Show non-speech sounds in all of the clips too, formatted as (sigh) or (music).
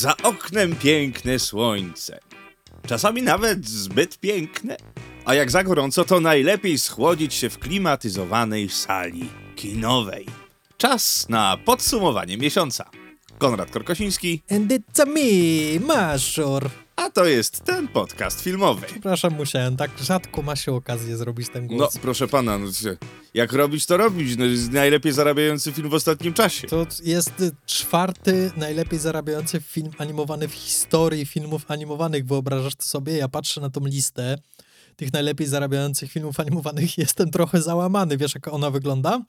Za oknem piękne słońce. Czasami nawet zbyt piękne. A jak za gorąco, to najlepiej schłodzić się w klimatyzowanej sali kinowej. Czas na podsumowanie miesiąca. Konrad Korkosiński, And it's a me, Maszor. A to jest ten podcast filmowy. Przepraszam, musiałem, tak rzadko ma się okazję zrobić ten No, głos. proszę pana, no, jak robić, to robić. No, jest najlepiej zarabiający film w ostatnim czasie. To jest czwarty najlepiej zarabiający film animowany w historii filmów animowanych. Wyobrażasz to sobie? Ja patrzę na tą listę tych najlepiej zarabiających filmów animowanych (laughs) jestem trochę załamany. Wiesz, jak ona wygląda?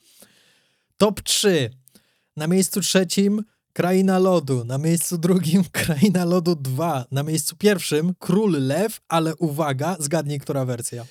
Top 3. Na miejscu trzecim Kraina Lodu. Na miejscu drugim (laughs) Kraina Lodu 2. Na miejscu pierwszym Król Lew, ale uwaga, zgadnij, która wersja.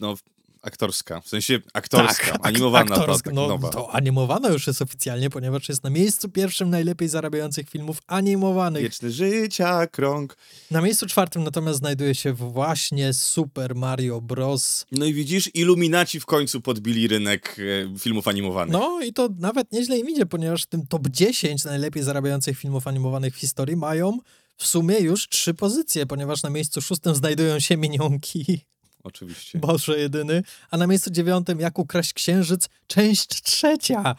No, aktorska. W sensie aktorska, ak- animowana. aktorska. tak, no, to animowana już jest oficjalnie, ponieważ jest na miejscu pierwszym najlepiej zarabiających filmów animowanych. Wieczny życia, krąg. Na miejscu czwartym natomiast znajduje się właśnie Super Mario Bros. No i widzisz, iluminaci w końcu podbili rynek e, filmów animowanych. No i to nawet nieźle im idzie, ponieważ w tym top 10 najlepiej zarabiających filmów animowanych w historii mają w sumie już trzy pozycje, ponieważ na miejscu szóstym znajdują się Minionki, Oczywiście. Boże jedyny, a na miejscu dziewiątym Jak ukraść księżyc, część trzecia.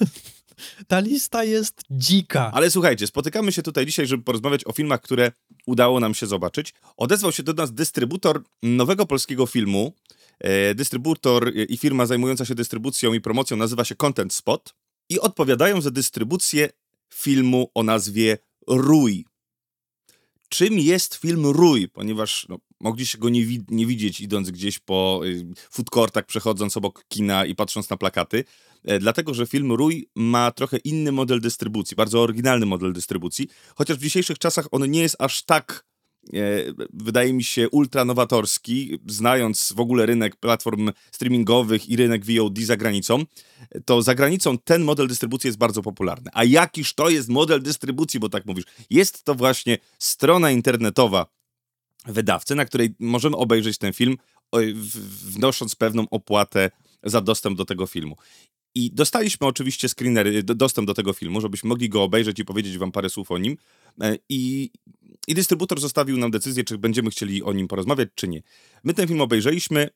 (laughs) Ta lista jest dzika. Ale słuchajcie, spotykamy się tutaj dzisiaj, żeby porozmawiać o filmach, które udało nam się zobaczyć. Odezwał się do nas dystrybutor nowego polskiego filmu. E, dystrybutor i firma zajmująca się dystrybucją i promocją nazywa się Content Spot i odpowiadają za dystrybucję filmu o nazwie Rój. Czym jest film Rój? Ponieważ no, mogliście go nie, wi- nie widzieć idąc gdzieś po y, food przechodząc obok kina i patrząc na plakaty. E, dlatego, że film Rój ma trochę inny model dystrybucji, bardzo oryginalny model dystrybucji, chociaż w dzisiejszych czasach on nie jest aż tak, e, wydaje mi się, ultranowatorski, znając w ogóle rynek platform streamingowych i rynek VOD za granicą, to za granicą ten model dystrybucji jest bardzo popularny. A jakiż to jest model dystrybucji, bo tak mówisz? Jest to właśnie strona internetowa wydawcy, na której możemy obejrzeć ten film, wnosząc pewną opłatę za dostęp do tego filmu. I dostaliśmy oczywiście screenery, do- dostęp do tego filmu, żebyśmy mogli go obejrzeć i powiedzieć wam parę słów o nim. E, I, I dystrybutor zostawił nam decyzję, czy będziemy chcieli o nim porozmawiać, czy nie. My ten film obejrzeliśmy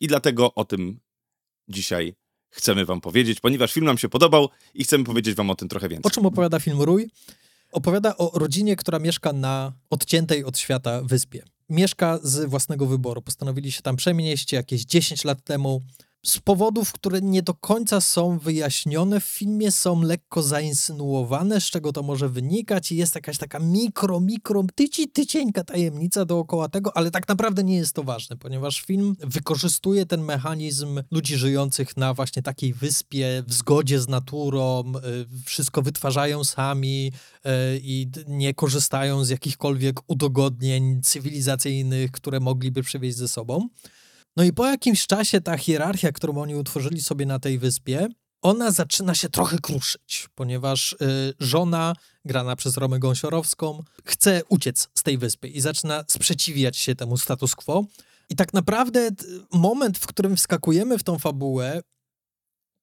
i dlatego o tym dzisiaj chcemy wam powiedzieć, ponieważ film nam się podobał i chcemy powiedzieć wam o tym trochę O więcej. czym opowiada film Rój? Opowiada o rodzinie, która mieszka na odciętej od świata wyspie. Mieszka z własnego wyboru. Postanowili się tam przenieść jakieś 10 lat temu. Z powodów, które nie do końca są wyjaśnione w filmie, są lekko zainsynuowane, z czego to może wynikać i jest jakaś taka mikro, mikro, tyci, tycieńka tajemnica dookoła tego, ale tak naprawdę nie jest to ważne, ponieważ film wykorzystuje ten mechanizm ludzi żyjących na właśnie takiej wyspie, w zgodzie z naturą, y, wszystko wytwarzają sami y, i nie korzystają z jakichkolwiek udogodnień cywilizacyjnych, które mogliby przywieźć ze sobą. No i po jakimś czasie ta hierarchia, którą oni utworzyli sobie na tej wyspie, ona zaczyna się trochę kruszyć, ponieważ y, żona, grana przez Romę Gąsiorowską, chce uciec z tej wyspy i zaczyna sprzeciwiać się temu status quo. I tak naprawdę moment, w którym wskakujemy w tą fabułę,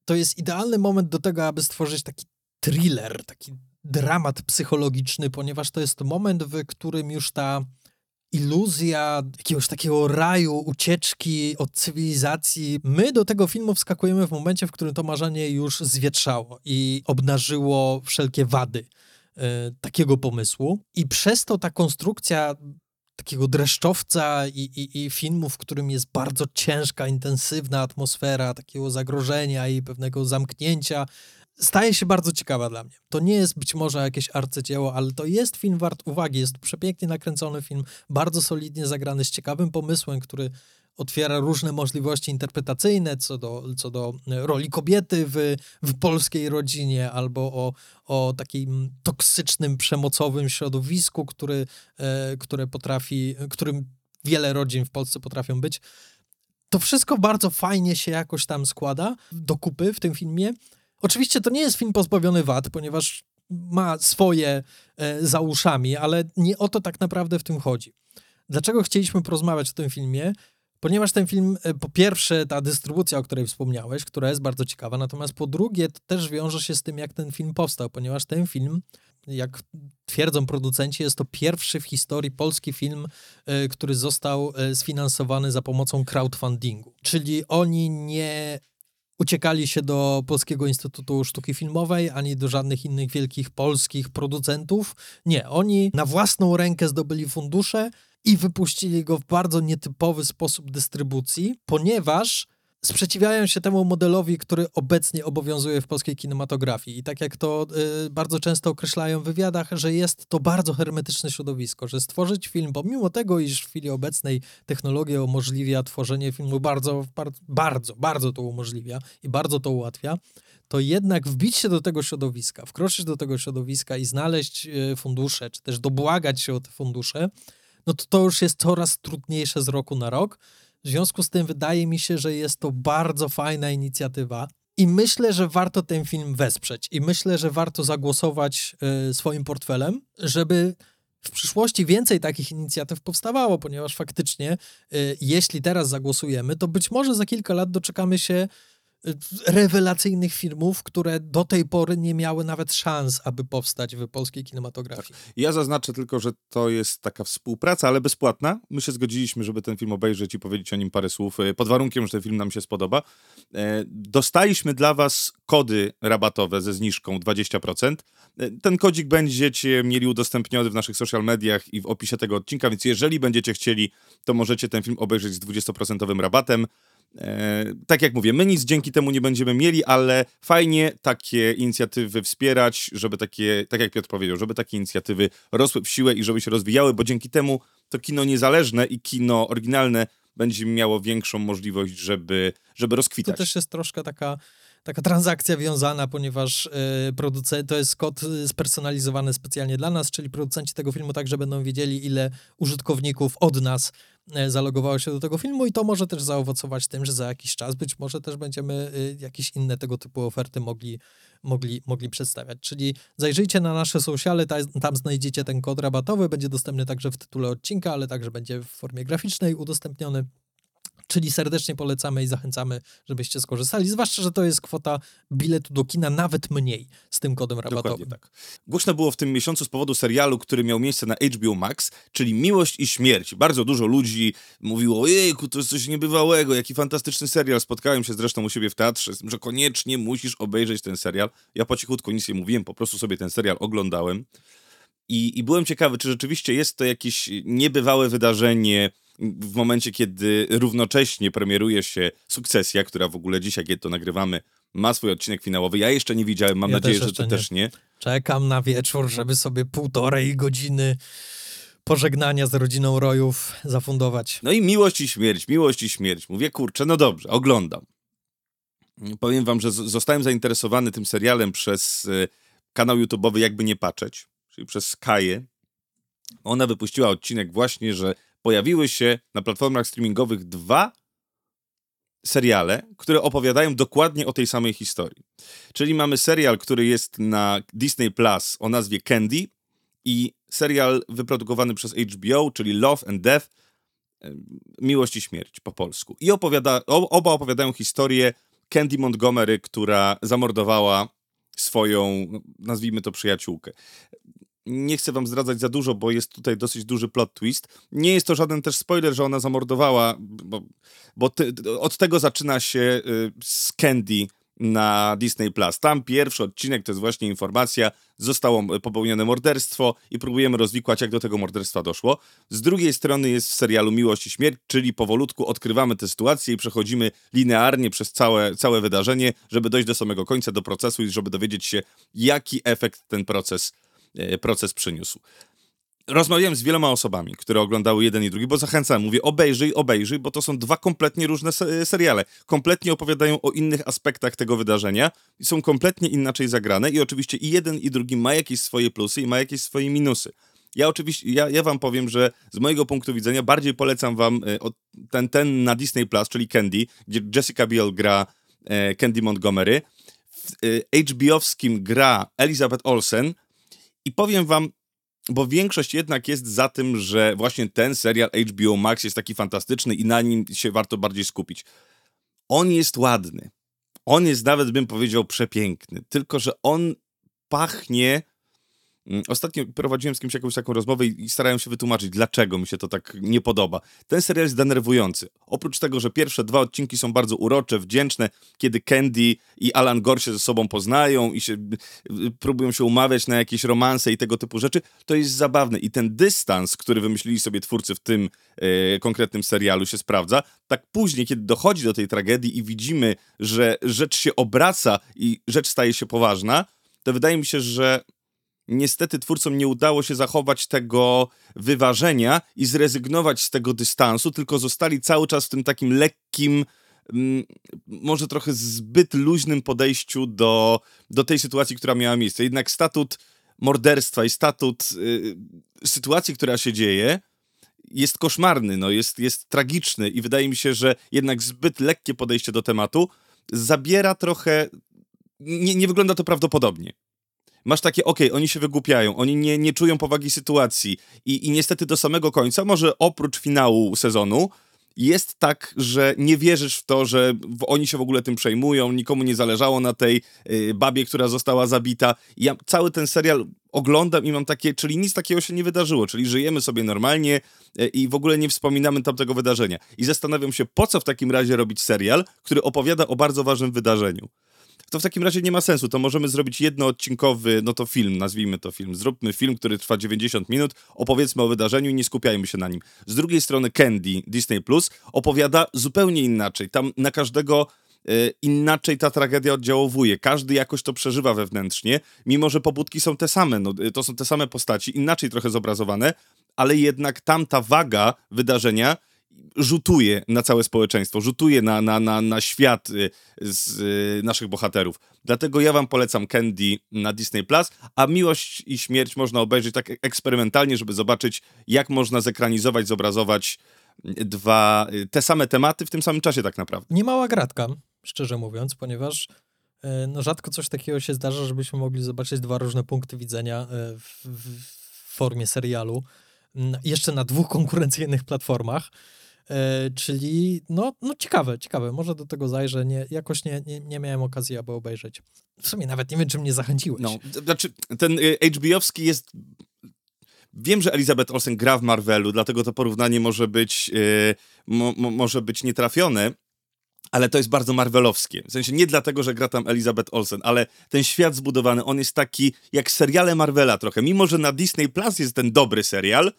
to jest idealny moment do tego, aby stworzyć taki thriller, taki dramat psychologiczny, ponieważ to jest moment, w którym już ta iluzja jakiegoś takiego raju, ucieczki od cywilizacji. My do tego filmu wskakujemy w momencie, w którym to marzenie już zwietrzało i obnażyło wszelkie wady e, takiego pomysłu. I przez to ta konstrukcja takiego dreszczowca i, i, i filmu, w którym jest bardzo ciężka, intensywna atmosfera takiego zagrożenia i pewnego zamknięcia, staje się bardzo ciekawa dla mnie. To nie jest być może jakieś arcydzieło, ale to jest film wart uwagi. Jest przepięknie nakręcony film, bardzo solidnie zagrany, z ciekawym pomysłem, który otwiera różne możliwości interpretacyjne co do, co do roli kobiety w, w polskiej rodzinie albo o, o takim toksycznym, przemocowym środowisku, który, e, które potrafi, którym wiele rodzin w Polsce potrafią być. To wszystko bardzo fajnie się jakoś tam składa do kupy w tym filmie. Oczywiście to nie jest film pozbawiony wad, ponieważ ma swoje e, za uszami, ale nie o to tak naprawdę w tym chodzi. Dlaczego chcieliśmy porozmawiać o tym filmie? Ponieważ ten film, e, po pierwsze, ta dystrybucja, o której wspomniałeś, która jest bardzo ciekawa, natomiast po drugie, to też wiąże się z tym, jak ten film powstał, ponieważ ten film jak twierdzą producenci, jest to pierwszy w historii polski film, e, który został e, sfinansowany za pomocą crowdfundingu. Czyli oni nie uciekali się do Polskiego Instytutu Sztuki Filmowej, ani do żadnych innych wielkich polskich producentów. Nie, oni na własną rękę zdobyli fundusze i wypuścili go w bardzo nietypowy sposób dystrybucji, ponieważ sprzeciwiają się temu modelowi, który obecnie obowiązuje w polskiej kinematografii. I tak jak to y, bardzo często określają w wywiadach, że jest to bardzo hermetyczne środowisko, że stworzyć film, pomimo tego, iż w chwili obecnej technologia umożliwia tworzenie filmu bardzo, bardzo, bardzo, to umożliwia i bardzo to ułatwia, to jednak wbić się do tego środowiska, wkroczyć do tego środowiska i znaleźć y, fundusze, czy też dobłagać się o te fundusze, no to to już jest coraz trudniejsze z roku na rok. W związku z tym wydaje mi się, że jest to bardzo fajna inicjatywa. I myślę, że warto ten film wesprzeć. I myślę, że warto zagłosować y, swoim portfelem, żeby w przyszłości więcej takich inicjatyw powstawało, ponieważ faktycznie, y, jeśli teraz zagłosujemy, to być może za kilka lat doczekamy się rewelacyjnych filmów, które do tej pory nie miały nawet szans, aby powstać w polskiej kinematografii. Tak. Ja zaznaczę tylko, że to jest taka współpraca, ale bezpłatna. My się zgodziliśmy, żeby ten film obejrzeć i powiedzieć o nim parę słów, e, pod warunkiem, że ten film nam się spodoba. E, dostaliśmy dla was kody rabatowe ze zniżką 20%. E, ten kodzik będziecie mieli udostępniony w naszych social mediach i w opisie tego odcinka, więc jeżeli będziecie chcieli, to możecie ten film obejrzeć z 20% rabatem. E, tak jak mówię, my nic dzięki temu nie będziemy mieli, ale fajnie takie inicjatywy wspierać, żeby takie, tak jak Piotr powiedział, żeby takie inicjatywy rosły w siłę i żeby się rozwijały, bo dzięki temu to kino niezależne i kino oryginalne będzie miało większą możliwość, żeby, żeby rozkwitać. To też jest troszkę taka taka transakcja wiązana, ponieważ y, producent, to jest kod spersonalizowany specjalnie dla nas, czyli producenci tego filmu także będą wiedzieli, ile użytkowników od nas E, zalogowało się do tego filmu i to może też zaowocować tym, że za jakiś czas być może też będziemy y, jakieś inne tego typu oferty mogli, mogli, mogli przedstawiać. Czyli zajrzyjcie na nasze sociale, tam znajdziecie ten kod rabatowy, będzie dostępny także w tytule odcinka, ale także będzie w formie graficznej udostępniony. Czyli serdecznie polecamy i zachęcamy, żebyście skorzystali. Zwłaszcza, że to jest kwota biletu do kina nawet mniej z tym kodem rabatowym. Dokładnie tak. Głośno było w tym miesiącu z powodu serialu, który miał miejsce na HBO Max, czyli Miłość i Śmierć. Bardzo dużo ludzi mówiło, ojejku, to jest coś niebywałego, jaki fantastyczny serial. Spotkałem się zresztą u siebie w teatrze, że koniecznie musisz obejrzeć ten serial. Ja po cichutku nic nie mówiłem, po prostu sobie ten serial oglądałem. I, I byłem ciekawy, czy rzeczywiście jest to jakieś niebywałe wydarzenie, w momencie, kiedy równocześnie premieruje się Sukcesja, która w ogóle dzisiaj, kiedy to nagrywamy, ma swój odcinek finałowy. Ja jeszcze nie widziałem, mam ja nadzieję, że ty nie. też nie. Czekam na wieczór, żeby sobie półtorej godziny pożegnania z rodziną Rojów zafundować. No i miłość i śmierć, miłość i śmierć. Mówię, kurczę, no dobrze, oglądam. Powiem wam, że zostałem zainteresowany tym serialem przez y, kanał YouTube'owy Jakby Nie Patrzeć, czyli przez Kaję. Ona wypuściła odcinek właśnie, że pojawiły się na platformach streamingowych dwa seriale, które opowiadają dokładnie o tej samej historii. Czyli mamy serial, który jest na Disney Plus o nazwie Candy i serial wyprodukowany przez HBO, czyli Love and Death, Miłość i Śmierć po polsku. I opowiada, oba opowiadają historię Candy Montgomery, która zamordowała swoją, nazwijmy to przyjaciółkę nie chcę wam zdradzać za dużo, bo jest tutaj dosyć duży plot twist. Nie jest to żaden też spoiler, że ona zamordowała, bo, bo od tego zaczyna się y, na Disney Plus. Tam pierwszy odcinek to jest właśnie informacja, zostało popełnione morderstwo i próbujemy rozwikłać, jak do tego morderstwa doszło. Z drugiej strony jest w serialu Miłość i Śmierć, czyli powolutku odkrywamy tę sytuację i przechodzimy linearnie przez całe, całe wydarzenie, żeby dojść do samego końca, do procesu i żeby dowiedzieć się, jaki efekt ten proces E, proces przyniósł. Rozmawiałem z wieloma osobami, które oglądały jeden i drugi, bo zachęcam, mówię obejrzyj, obejrzyj, bo to są dwa kompletnie różne seriale. Kompletnie opowiadają o innych aspektach tego wydarzenia i są kompletnie inaczej zagrane i oczywiście i jeden i drugi ma jakieś swoje plusy i ma jakieś swoje minusy. Ja oczywiście, ja, ja wam powiem, że z mojego punktu widzenia bardziej polecam wam e, ten, ten na Disney Plus, czyli Candy, gdzie Jessica Biel gra e, Candy Montgomery. W HBO-wskim gra Elizabeth Olsen, i powiem wam, bo większość jednak jest za tym, że właśnie ten serial HBO Max jest taki fantastyczny i na nim się warto bardziej skupić. On jest ładny. On jest nawet, bym powiedział, przepiękny. Tylko, że on pachnie ostatnio prowadziłem z kimś jakąś taką rozmowę i starałem się wytłumaczyć, dlaczego mi się to tak nie podoba. Ten serial jest denerwujący. Oprócz tego, że pierwsze dwa odcinki są bardzo urocze, wdzięczne, kiedy Candy i Alan Gore się ze sobą poznają i się y, y, próbują się umawiać na jakieś romanse i tego typu rzeczy, to jest zabawne. I ten dystans, który wymyślili sobie twórcy w tym e, konkretnym serialu się sprawdza. Tak później, kiedy dochodzi do tej tragedii i widzimy, że rzecz się obraca i rzecz staje się poważna, to wydaje mi się, że niestety twórcom nie udało się zachować tego wyważenia i zrezygnować z tego dystansu, tylko zostali cały czas w tym takim lekkim, mm, może trochę zbyt luźnym podejściu do, do tej sytuacji, która miała miejsce. Jednak statut morderstwa i statut y, sytuacji, która się dzieje, jest koszmarny, no, jest, jest tragiczny i wydaje mi się, że jednak zbyt lekkie podejście do tematu zabiera trochę. Nie, nie wygląda to prawdopodobnie masz takie, okej, okay, oni się wygłupiają, oni nie, nie czują powagi sytuacji i, i niestety do samego końca, może oprócz finału sezonu, jest tak, że nie wierzysz w to, że oni się w ogóle tym przejmują, nikomu nie zależało na tej y, babie, która została zabita. Ja cały ten serial oglądam i mam takie, czyli nic takiego się nie wydarzyło, czyli żyjemy sobie normalnie y, i w ogóle nie wspominamy tamtego wydarzenia. I zastanawiam się, po co w takim razie robić serial, który opowiada o bardzo ważnym wydarzeniu to w takim razie nie ma sensu. To możemy zrobić jednoodcinkowy, no to film, nazwijmy to film. Zróbmy film, który trwa 90 minut, opowiedzmy o wydarzeniu i nie skupiajmy się na nim. Z drugiej strony Candy, Disney Plus, opowiada zupełnie inaczej. Tam na każdego e, inaczej ta tragedia oddziałowuje. Każdy jakoś to przeżywa wewnętrznie, mimo że pobudki są te same. No, to są te same postaci, inaczej trochę zobrazowane, ale jednak tam ta waga wydarzenia rzutuje na całe społeczeństwo, rzutuje na, na, na, na świat y, z y, naszych bohaterów. Dlatego ja wam polecam Candy na Disney Plus, a Miłość i Śmierć można obejrzeć tak eksperymentalnie, żeby zobaczyć, jak można zekranizować, zobrazować dwa, y, te same tematy w tym samym czasie tak naprawdę. Niemała gratka, szczerze mówiąc, ponieważ no rzadko coś takiego się zdarza, żebyśmy mogli zobaczyć dwa różne punkty widzenia w, w formie serialu. Jeszcze na dwóch konkurencyjnych platformach. E, czyli no, no ciekawe, ciekawe. Może do tego zajrzę. Nie, jakoś nie, nie, nie miałem okazji, aby obejrzeć. W sumie nawet nie wiem, czy mnie zachęciłeś. No, znaczy ten y, HBO-wski jest Wiem, że Elizabeth Olsen gra w Marvelu, dlatego to porównanie może być, yy, mo, mo, może być nietrafione, ale to jest bardzo marvelowskie. W sensie nie dlatego, że gra tam Elizabeth Olsen, ale ten świat zbudowany, on jest taki jak seriale Marvela trochę. Mimo, że na Disney Plus jest ten dobry serial,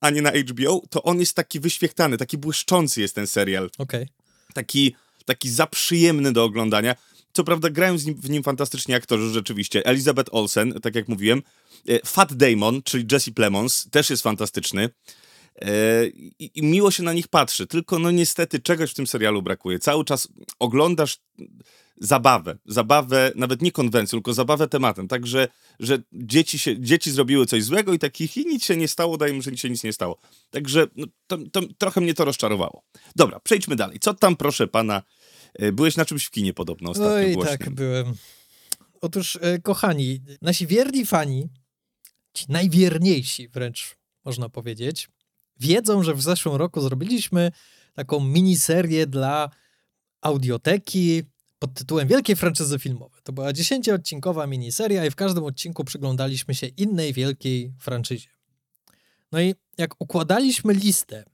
a nie na HBO, to on jest taki wyświechtany, taki błyszczący jest ten serial. Okay. Taki, taki zaprzyjemny do oglądania. Co prawda grają nim, w nim fantastycznie aktorzy rzeczywiście. Elizabeth Olsen, tak jak mówiłem. E, Fat Damon, czyli Jesse Plemons, też jest fantastyczny. E, I, I, miło się na nich patrzy, tylko no niestety czegoś w tym serialu brakuje. Cały czas oglądasz zabawę, zabawę, nawet nie konwencją, tylko zabawę tematem, także, że dzieci, się, dzieci zrobiły coś złego i takich i nic się nie stało, daje że się nic nie stało. Także no, to, to, trochę mnie to rozczarowało. Dobra, przejdźmy dalej. Co tam, proszę pana, e, byłeś na czymś w kinie podobno ostatnio Oj, głośnym. tak, byłem. Otóż, e, kochani, nasi wierni fani, ci najwierniejsi wręcz, można powiedzieć, wiedzą, że w zeszłym roku zrobiliśmy taką miniserię dla audioteki, pod tytułem Wielkie franczyzy filmowe. To była dziesięcioodcinkowa miniseria i w każdym odcinku przyglądaliśmy się innej wielkiej franczyzie. No i jak układaliśmy listę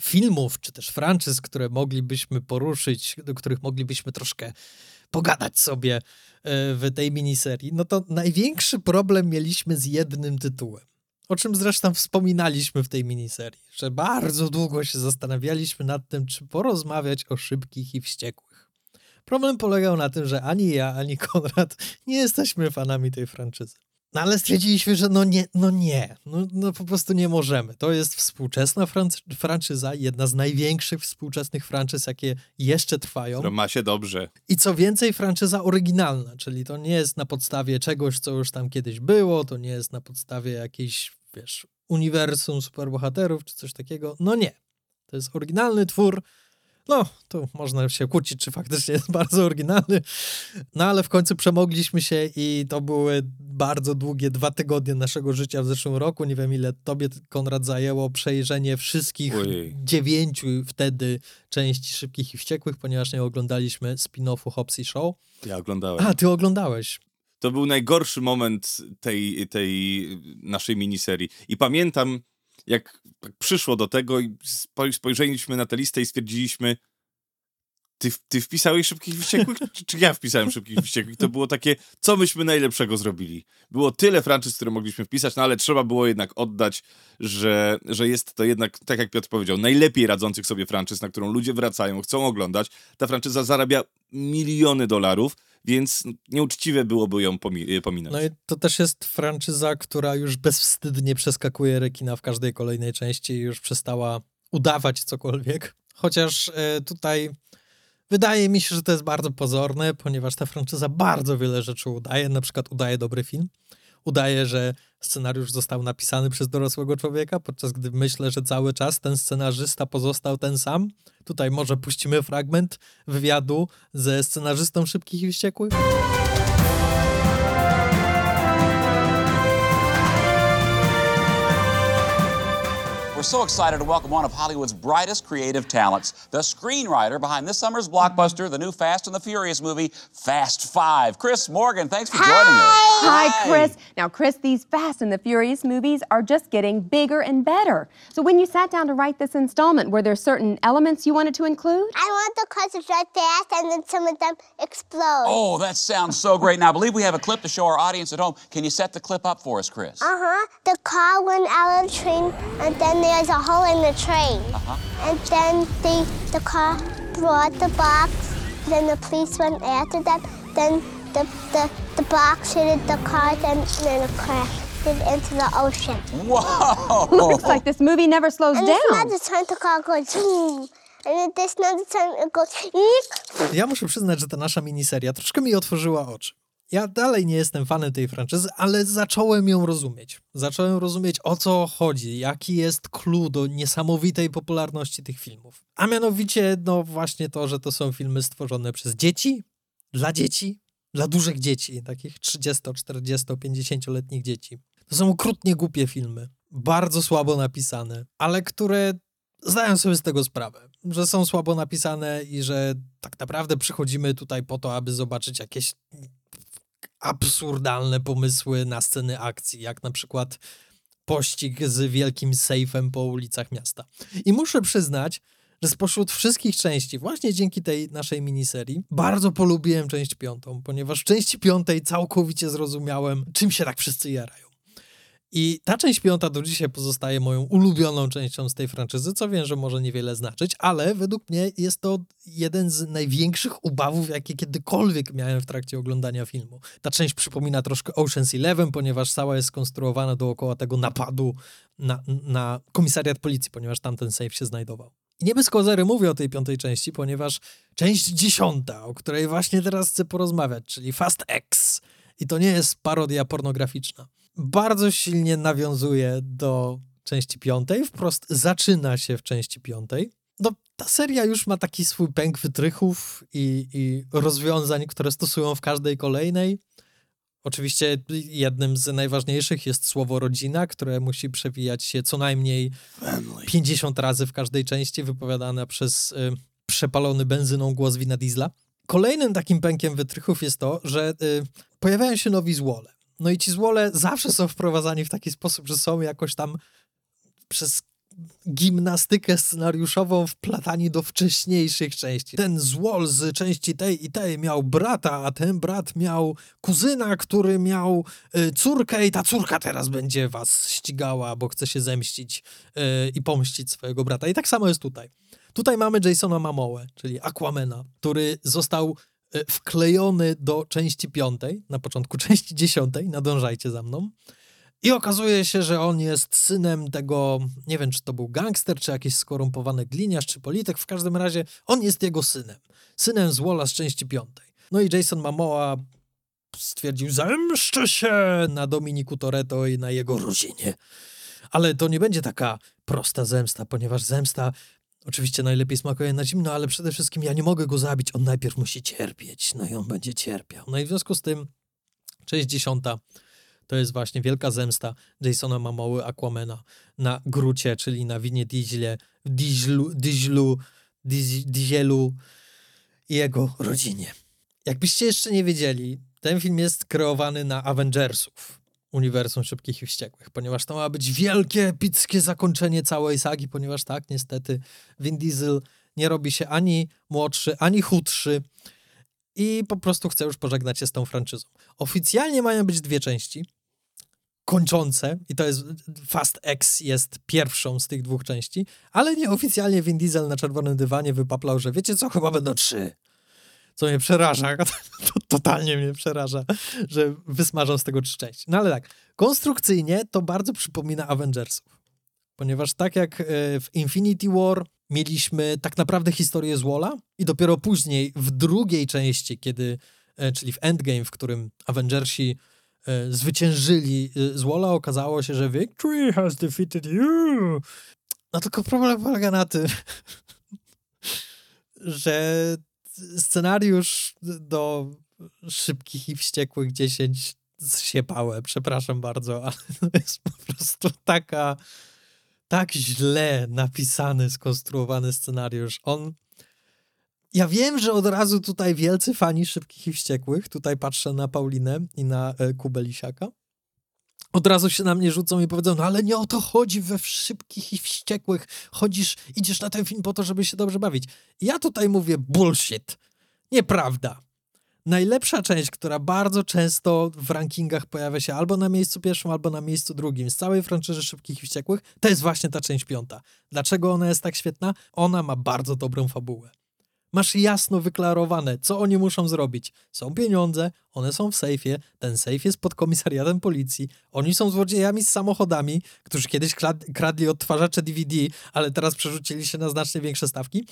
filmów, czy też franczyz, które moglibyśmy poruszyć, do których moglibyśmy troszkę pogadać sobie e, w tej miniserii, no to największy problem mieliśmy z jednym tytułem. O czym zresztą wspominaliśmy w tej miniserii, że bardzo długo się zastanawialiśmy nad tym, czy porozmawiać o szybkich i wściekłych. Problem polegał na tym, że ani ja, ani Konrad nie jesteśmy fanami tej franczyzy. No ale stwierdziliśmy, że no nie, no nie, no, no po prostu nie możemy. To jest współczesna franczyza, jedna z największych współczesnych franczyz, jakie jeszcze trwają. To ma się dobrze. I co więcej, franczyza oryginalna, czyli to nie jest na podstawie czegoś, co już tam kiedyś było, to nie jest na podstawie jakiejś, wiesz, uniwersum superbohaterów czy coś takiego. No nie. To jest oryginalny twór, no, tu można się kłócić, czy faktycznie jest bardzo oryginalny. No ale w końcu przemogliśmy się i to były bardzo długie dwa tygodnie naszego życia w zeszłym roku. Nie wiem, ile tobie, Konrad, zajęło przejrzenie wszystkich Ojej. dziewięciu wtedy części Szybkich i Wściekłych, ponieważ nie oglądaliśmy spin-offu Hobbs i Show. Ja oglądałem. A, ty oglądałeś. To był najgorszy moment tej, tej naszej miniserii. I pamiętam, jak przyszło do tego i spojrzeliśmy na tę listę i stwierdziliśmy, ty, ty wpisałeś Szybkich Wściekłych, czy, czy, ja wpisałem Szybkich Wściekłych? To było takie, co myśmy najlepszego zrobili. Było tyle franczyz, które mogliśmy wpisać, no ale trzeba było jednak oddać, że, że jest to jednak, tak jak Piotr powiedział, najlepiej radzących sobie franczyz, na którą ludzie wracają, chcą oglądać. Ta franczyza zarabia miliony dolarów, więc nieuczciwe byłoby ją pomi pominąć. No i to też jest franczyza, która już bezwstydnie przeskakuje rekina w każdej kolejnej części i już przestała udawać cokolwiek. Chociaż e, tutaj Wydaje mi się, że to jest bardzo pozorne, ponieważ ta franczyza bardzo wiele rzeczy udaje. Na przykład udaje dobry film. Udaje, że scenariusz został napisany przez dorosłego człowieka, podczas gdy myślę, że cały czas ten scenarzysta pozostał ten sam. Tutaj może puścimy fragment wywiadu ze scenarzystą Szybkich i Wściekłych. So excited to welcome one of Hollywood's brightest creative talents, the screenwriter behind this summer's blockbuster, the new Fast and the Furious movie, Fast Five. Chris Morgan, thanks for Hi. joining us. Hi. Hi, Chris. Now, Chris, these Fast and the Furious movies are just getting bigger and better. So, when you sat down to write this installment, were there certain elements you wanted to include? I want the cars to drive fast and then some of them explode. Oh, that sounds so great. Now, I believe we have a clip to show our audience at home. Can you set the clip up for us, Chris? Uh huh. The car went out of the train and then there's a hole in the train. Uh-huh. And then the, the car brought the box. Then the police went after them. Then the, the, the box hit the car and then it crashed into the ocean. Whoa! Looks like this movie never slows And down. this another time the car goes zoom. And then this another time it goes eek. Ja muszę przyznać, że ta nasza miniseria troszkę mi otworzyła oczy. Ja dalej nie jestem fanem tej franczyzy, ale zacząłem ją rozumieć. Zacząłem rozumieć o co chodzi, jaki jest clue do niesamowitej popularności tych filmów. A mianowicie, no właśnie to, że to są filmy stworzone przez dzieci, dla dzieci, dla dużych dzieci, takich 30, 40, 50-letnich dzieci. To są okrutnie głupie filmy, bardzo słabo napisane, ale które zdają sobie z tego sprawę, że są słabo napisane i że tak naprawdę przychodzimy tutaj po to, aby zobaczyć jakieś absurdalne pomysły na sceny akcji, jak na przykład pościg z wielkim sejfem po ulicach miasta. I muszę przyznać, że spośród wszystkich części, właśnie dzięki tej naszej miniserii, bardzo polubiłem część piątą, ponieważ w części piątej całkowicie zrozumiałem, czym się tak wszyscy jarają. I ta część piąta do dzisiaj pozostaje moją ulubioną częścią z tej franczyzy, co wiem, że może niewiele znaczyć, ale według mnie jest to jeden z największych ubawów, jakie kiedykolwiek miałem w trakcie oglądania filmu. Ta część przypomina troszkę Ocean's Eleven, ponieważ cała jest skonstruowana dookoła tego napadu na, na komisariat policji, ponieważ tam ten safe się znajdował. I nie bez kozery mówię o tej piątej części, ponieważ część dziesiąta, o której właśnie teraz chcę porozmawiać, czyli Fast X, i to nie jest parodia pornograficzna, bardzo silnie nawiązuje do części piątej, wprost zaczyna się w części piątej. No, ta seria już ma taki swój pęk wytrychów i, i rozwiązań, które stosują w każdej kolejnej. Oczywiście jednym z najważniejszych jest słowo rodzina, które musi przewijać się co najmniej Family. 50 razy w każdej części, wypowiadane przez y, przepalony benzyną głos Wina Diesla. Kolejnym takim pękiem wytrychów jest to, że y, pojawiają się nowi złole. No i ci złole zawsze są wprowadzani w taki sposób, że są jakoś tam przez gimnastykę scenariuszową wplatani do wcześniejszych części. Ten złol z części tej i tej miał brata, a ten brat miał kuzyna, który miał y, córkę i ta córka teraz będzie was ścigała, bo chce się zemścić y, i pomścić swojego brata. I tak samo jest tutaj. Tutaj mamy Jasona Mamołę, czyli Aquamena, który został wklejony do części piątej, na początku (laughs) części dziesiątej, nadążajcie za mną. I okazuje się, że on jest synem tego, nie wiem, czy to był gangster, czy jakiś skorumpowany gliniarz, czy polityk, w każdym razie on jest jego synem. Synem Złola z części piątej. No i Jason Momoa stwierdził, zemszczę się na Dominiku Toretto i na jego rodzinie. Ale to nie będzie taka prosta zemsta, ponieważ zemsta oczywiście najlepiej smakuje na zimno, ale przede wszystkim ja nie mogę go zabić, on najpierw musi cierpieć, no i on będzie cierpiał. No i w związku z tym część dziesiąta to jest właśnie wielka zemsta Jasona Mamoły Aquamena na Grucie, czyli na winie Diesle, Dieslu, Dieslu, Dieselu i jego rodzinie. Jakbyście jeszcze nie wiedzieli, ten film jest kreowany na Avengersów, uniwersum Szybkich i Wściekłych, ponieważ to ma być wielkie, epickie zakończenie całej sagi, ponieważ tak, niestety Vin Diesel nie robi się ani młodszy, ani chudszy i po prostu chce już pożegnać się z tą franczyzą. Oficjalnie mają być dwie części kończące i to jest Fast X jest pierwszą z tych dwóch części, ale nieoficjalnie Vin Diesel na czerwonym dywanie wypaplał, że wiecie co, chyba będą trzy. Co mnie przeraża, (laughs) to totalnie mnie przeraża, że wysmażą z tego trzy części. No ale tak, konstrukcyjnie to bardzo przypomina Avengersów. Ponieważ tak jak e, w Infinity War mieliśmy tak naprawdę historię z Walla i dopiero później w drugiej części, kiedy, e, czyli w Endgame, w którym Avengersi e, zwyciężyli z Walla, okazało się, że Victory has defeated you. No tylko problem polega na tym, (laughs) że scenariusz do szybkich i wściekłych 10 zsiepałe, przepraszam bardzo, (laughs) ale to jest po prostu taka tak źle napisany, skonstruowany scenariusz. On. Ja wiem, że od razu tutaj wielcy fani szybkich i wściekłych, tutaj patrzę na Paulinę i na e, Kubę Lisiaka, od razu się na mnie rzucą i powiedzą, no ale nie o to chodzi we szybkich i wściekłych. Chodzisz, idziesz na ten film po to, żeby się dobrze bawić. ja tutaj mówię bullshit. Nieprawda najlepsza część, która bardzo często w rankingach pojawia się albo na miejscu pierwszym, albo na miejscu drugim z całej franczyzy Szybkich i Wściekłych, to jest właśnie ta część piąta. Dlaczego ona jest tak świetna? Ona ma bardzo dobrą fabułę. Masz jasno wyklarowane, co oni muszą zrobić. Są pieniądze, one są w sejfie, ten sejf jest pod komisariatem policji, oni są złodziejami z samochodami, którzy kiedyś kradli odtwarzacze DVD, ale teraz przerzucili się na znacznie większe stawki.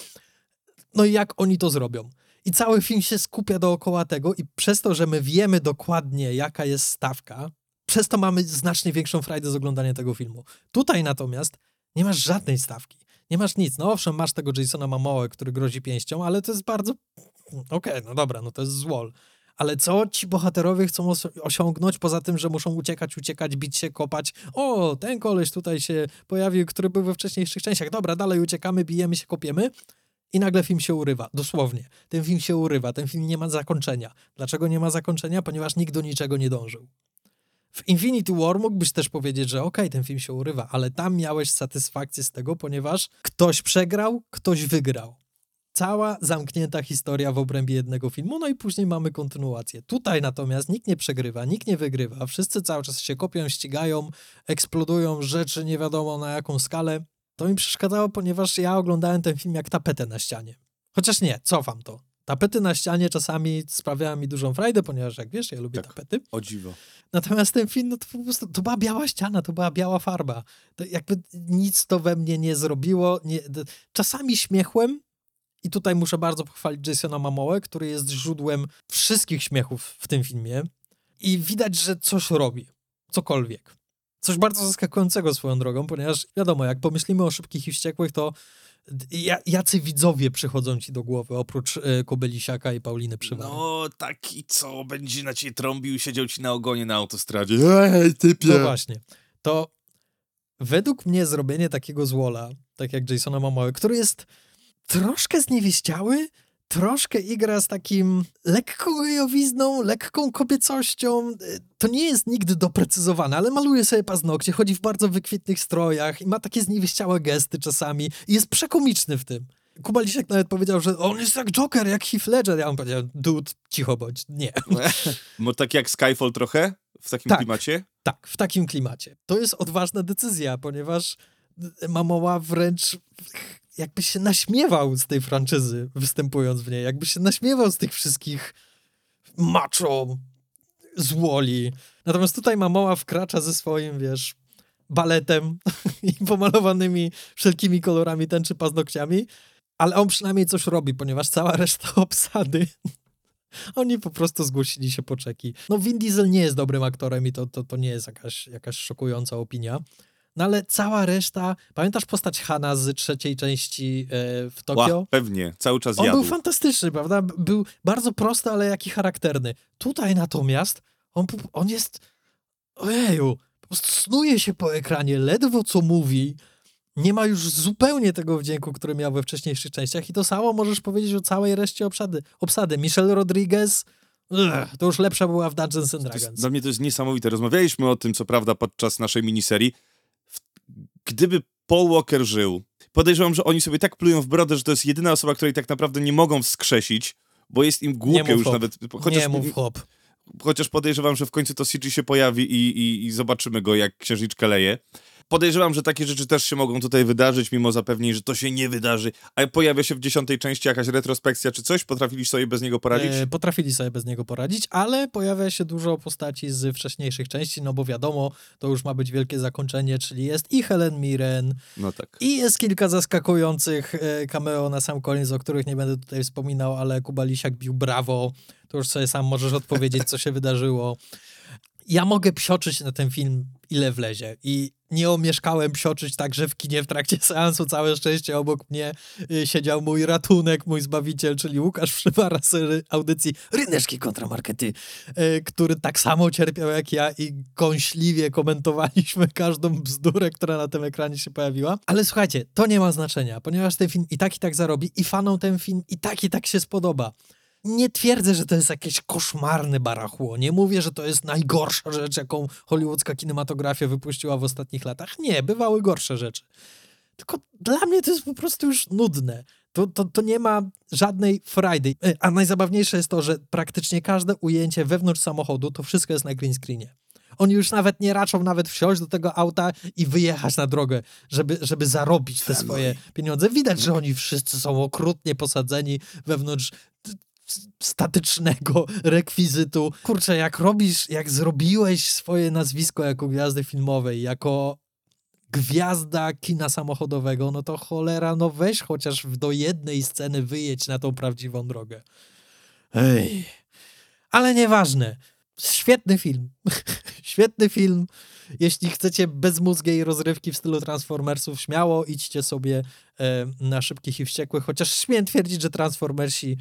No i jak oni to zrobią? I cały film się skupia dookoła tego, i przez to, że my wiemy dokładnie, jaka jest stawka, przez to mamy znacznie większą frajdę z oglądania tego filmu. Tutaj natomiast nie masz żadnej stawki. Nie masz nic. No owszem, masz tego Jasona Mamołę, który grozi pięścią, ale to jest bardzo... Okej, okay, no dobra, no to jest złol. Ale co ci bohaterowie chcą osiągnąć, poza tym, że muszą uciekać, uciekać, bić się, kopać? O, ten koleś tutaj się pojawił, który był we wcześniejszych częściach. Dobra, dalej uciekamy, bijemy się, kopiemy. I nagle film się urywa, dosłownie. Ten film się urywa, ten film nie ma zakończenia. Dlaczego nie ma zakończenia? Ponieważ nikt do niczego nie dążył. W Infinity War mógłbyś też powiedzieć, że okej, okay, ten film się urywa, ale tam miałeś satysfakcję z tego, ponieważ ktoś przegrał, ktoś wygrał. Cała zamknięta historia w obrębie jednego filmu, no i później mamy kontynuację. Tutaj natomiast nikt nie przegrywa, nikt nie wygrywa, wszyscy cały czas się kopią, ścigają, eksplodują rzeczy nie wiadomo na jaką skalę. To mi przeszkadzało, ponieważ ja oglądałem ten film jak tapetę na ścianie. Chociaż nie, cofam to. Tapety na ścianie czasami sprawiają mi dużą frajdę, ponieważ jak wiesz, ja lubię tak, tapety. O dziwo. Natomiast ten film, no to po prostu, to była biała ściana, to była biała farba. To jakby nic to we mnie nie zrobiło. Nie, czasami śmiechłem, i tutaj muszę bardzo pochwalić Jasona Mamołę, który jest źródłem wszystkich śmiechów w tym filmie. I widać, że coś robi. Cokolwiek. Coś bardzo zaskakującego swoją drogą, ponieważ wiadomo, jak pomyślimy o szybkich i wściekłych, to jacy widzowie przychodzą ci do głowy, oprócz y, Kobelisiaka i Pauliny Przywary? No, taki, co będzie na ciebie trąbił, siedział ci na ogonie na autostradzie. Ej, typie! No właśnie. To według mnie zrobienie takiego złola, tak jak Jasona Momoa, który jest troszkę zniewieściały, troszkę igra z takim lekką gejowizną, lekką kobiecością. To nie jest nigdy doprecyzowane, ale maluje sobie paznokcie, chodzi w bardzo wykwitnych strojach i ma takie zniewieściałe gesty czasami i jest przekomiczny w tym. Kuba Lisiek nawet powiedział, że on jest jak Joker, jak Heath Ledger. Ja mu powiedziałem, dude, cicho bądź, nie. (laughs) Bo tak jak Skyfall trochę? W takim tak, klimacie? Tak, w takim klimacie. To jest odważna decyzja, ponieważ Mamoła wręcz jakby się naśmiewał z tej franczyzy, występując w niej. Jakby się naśmiewał z tych wszystkich macho złoli. Natomiast tutaj Mamoła wkracza ze swoim, wiesz, baletem (laughs) i pomalowanymi wszelkimi kolorami tęczy paznokciami, ale on przynajmniej coś robi, ponieważ cała reszta (laughs) obsady oni po prostu zgłosili się po czeki. No Vin Diesel nie jest dobrym aktorem i to, to, to nie jest jakaś, jakaś szokująca opinia. No ale cała reszta, pamiętasz postać Hana z trzeciej części e, w Tokio? Ła, pewnie, cały czas On jadł. był fantastyczny, prawda? Był bardzo prosty, ale jaki charakterny. Tutaj natomiast on, on jest, ojeju, po prostu snuje się po ekranie, ledwo co mówi, nie ma już zupełnie tego wdzięku, który miał we wcześniejszych częściach i to samo możesz powiedzieć o całej reszcie obsady. obsady. Michelle Rodriguez, Ugh, to już lepsza była w Dungeons and jest, Dragons. dla mnie to jest niesamowite. Rozmawialiśmy o tym, co prawda, podczas naszej miniserii. Gdyby Paul Walker żył, podejrzewam, że oni sobie tak plują w brodę, że to jest jedyna osoba, której tak naprawdę nie mogą wskrzesić, bo jest im głupio już hop. nawet. Chociaż, Nie mów hop. chociaż podejrzewam, że w końcu to CG się pojawi i, i, i zobaczymy go, jak księżniczka leje. Podejrzewam, że takie rzeczy też się mogą tutaj wydarzyć, mimo zapewnień, że to się nie wydarzy. A pojawia się w dziesiątej części jakaś retrospekcja czy coś? Potrafili sobie bez niego poradzić? E, potrafili sobie bez niego poradzić, ale pojawia się dużo postaci z wcześniejszych części, no bo wiadomo, to już ma być wielkie zakończenie, czyli jest i Helen Mirren, No tak. i jest kilka zaskakujących e, cameo na sam koniec, o których nie będę tutaj wspominał, ale Kuba Lisiak bił brawo, to już sobie sam możesz odpowiedzieć, co się wydarzyło. Ja mogę psioczyć na ten film ile wlezie i nie omieszkałem psioczyć także w kinie w trakcie (laughs) seansu. Całe szczęście obok mnie y, siedział mój ratunek, mój zbawiciel, czyli Łukasz Przybara z audycji Ryneczki kontramarkety, y, który tak samo cierpiał jak ja i gąśliwie komentowaliśmy (laughs) każdą bzdurę, która na tym ekranie się pojawiła. Ale słuchajcie, to nie ma znaczenia, ponieważ ten film i tak i tak zarobi i fanom ten film i tak i tak się spodoba. Nie twierdzę, że to jest jakieś koszmarne barachło. Nie mówię, że to jest najgorsza rzecz, jaką hollywoodzka kinematografia wypuściła w ostatnich latach. Nie, bywały gorsze rzeczy. Tylko dla mnie to jest po prostu już nudne. To, to, to nie ma żadnej Friday. E, A najzabawniejsze jest to, że praktycznie każde ujęcie wewnątrz samochodu to wszystko jest na green screenie. Oni już nawet nie raczą nawet wsiąść do tego auta i wyjechać na drogę, żeby, żeby zarobić te swoje pieniądze. Widać, że oni wszyscy są okrutnie posadzeni wewnątrz statycznego (laughs) rekwizytu. Kurczę, jak robisz, jak zrobiłeś swoje nazwisko jako gwiazdy filmowej, jako gwiazda kina samochodowego, no to cholera, no weź chociaż do jednej sceny wyjedź na tą prawdziwą drogę. Ej. Ale nieważne. Świetny film. (laughs) Świetny film. Jeśli chcecie bezmózgiej rozrywki w stylu Transformersów, śmiało idźcie sobie e, na Szybkich i Wściekłych, chociaż śmiem twierdzić, że Transformersi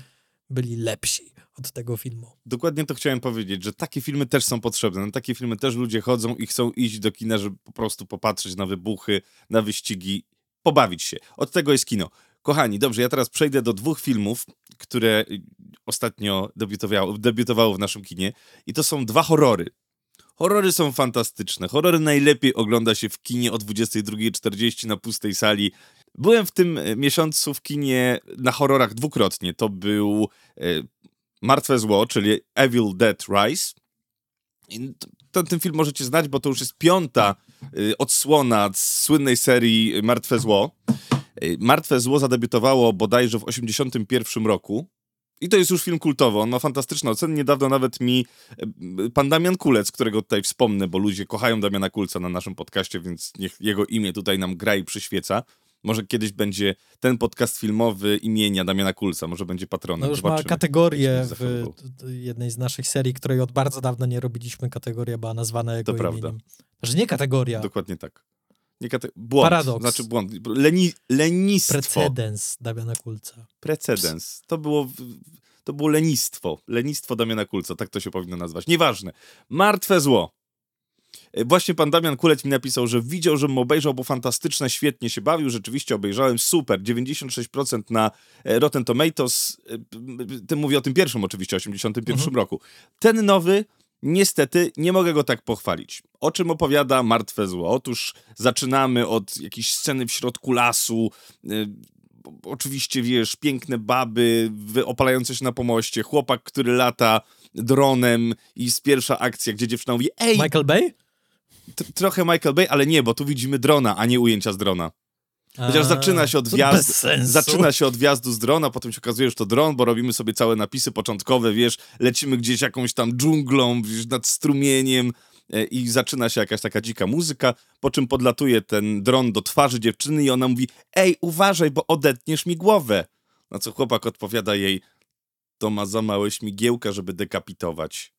byli lepsi od tego filmu. Dokładnie to chciałem powiedzieć, że takie filmy też są potrzebne. Na takie filmy też ludzie chodzą i chcą iść do kina, żeby po prostu popatrzeć na wybuchy, na wyścigi, pobawić się. Od tego jest kino. Kochani, dobrze, ja teraz przejdę do dwóch filmów, które y, ostatnio debiutowało, debiutowało w naszym kinie. I to są dwa horrory. Horrory są fantastyczne. Horrory najlepiej ogląda się w kinie o 22.40 na pustej sali. Byłem w tym e, miesiącu w kinie na horrorach dwukrotnie. To był e, Martwe Zło, czyli Evil Dead Rise. Ten, ten film możecie znać, bo to już jest piąta y, odsłona z słynnej serii Martwe Zło. Martwe Zło zadebiutowało bodajże w 81 roku. I to jest już film kultowy, on ma fantastyczne oceny. Niedawno nawet mi pan Damian Kulec, którego tutaj wspomnę, bo ludzie kochają Damiana Kulca na naszym podcaście, więc niech jego imię tutaj nam gra i przyświeca. Może kiedyś będzie ten podcast filmowy imienia Damiana Kulca, może będzie patronem. No już ma Zobaczymy. kategorię Jak się w jednej z naszych serii, której od bardzo dawna nie robiliśmy. Kategoria była nazwana jego To prawda. imieniem. Że nie kategoria, Dokładnie tak. Nie kate... Błąd. Paradoks. Znaczy błąd. Leni... Lenistwo. precedens Damiana Kulca. Precedens. To było, to było lenistwo. Lenistwo Damiana Kulca, tak to się powinno nazwać. Nieważne. Martwe zło. E, Właśnie pan Damian Kulec mi napisał, że widział, żebym obejrzał, bo fantastyczne, świetnie się bawił. Rzeczywiście obejrzałem, super. 96% na e, Rotten Tomatoes. E, Tym mówię o tym pierwszym oczywiście, 81 roku. Ten nowy, niestety, nie mogę go tak pochwalić. O czym opowiada Martwe Zło? Otóż zaczynamy od jakiejś sceny w środku lasu, oczywiście, wiesz, piękne baby opalające się na pomoście, chłopak, który lata dronem i jest pierwsza akcja, gdzie dziewczyna mówi ej, Michael Bay? Trochę Michael Bay, ale nie, bo tu widzimy drona, a nie ujęcia z drona. Chociaż zaczyna się od wjazdu, zaczyna się od wjazdu z drona, potem się okazuje, że to dron, bo robimy sobie całe napisy początkowe, wiesz, lecimy gdzieś jakąś tam dżunglą, wiesz, nad strumieniem e, i zaczyna się jakaś taka dzika muzyka, po czym podlatuje ten dron do twarzy dziewczyny i ona mówi, ej, uważaj, bo odetniesz mi głowę. Na co chłopak odpowiada jej, to ma za małe śmigiełka, żeby dekapitować.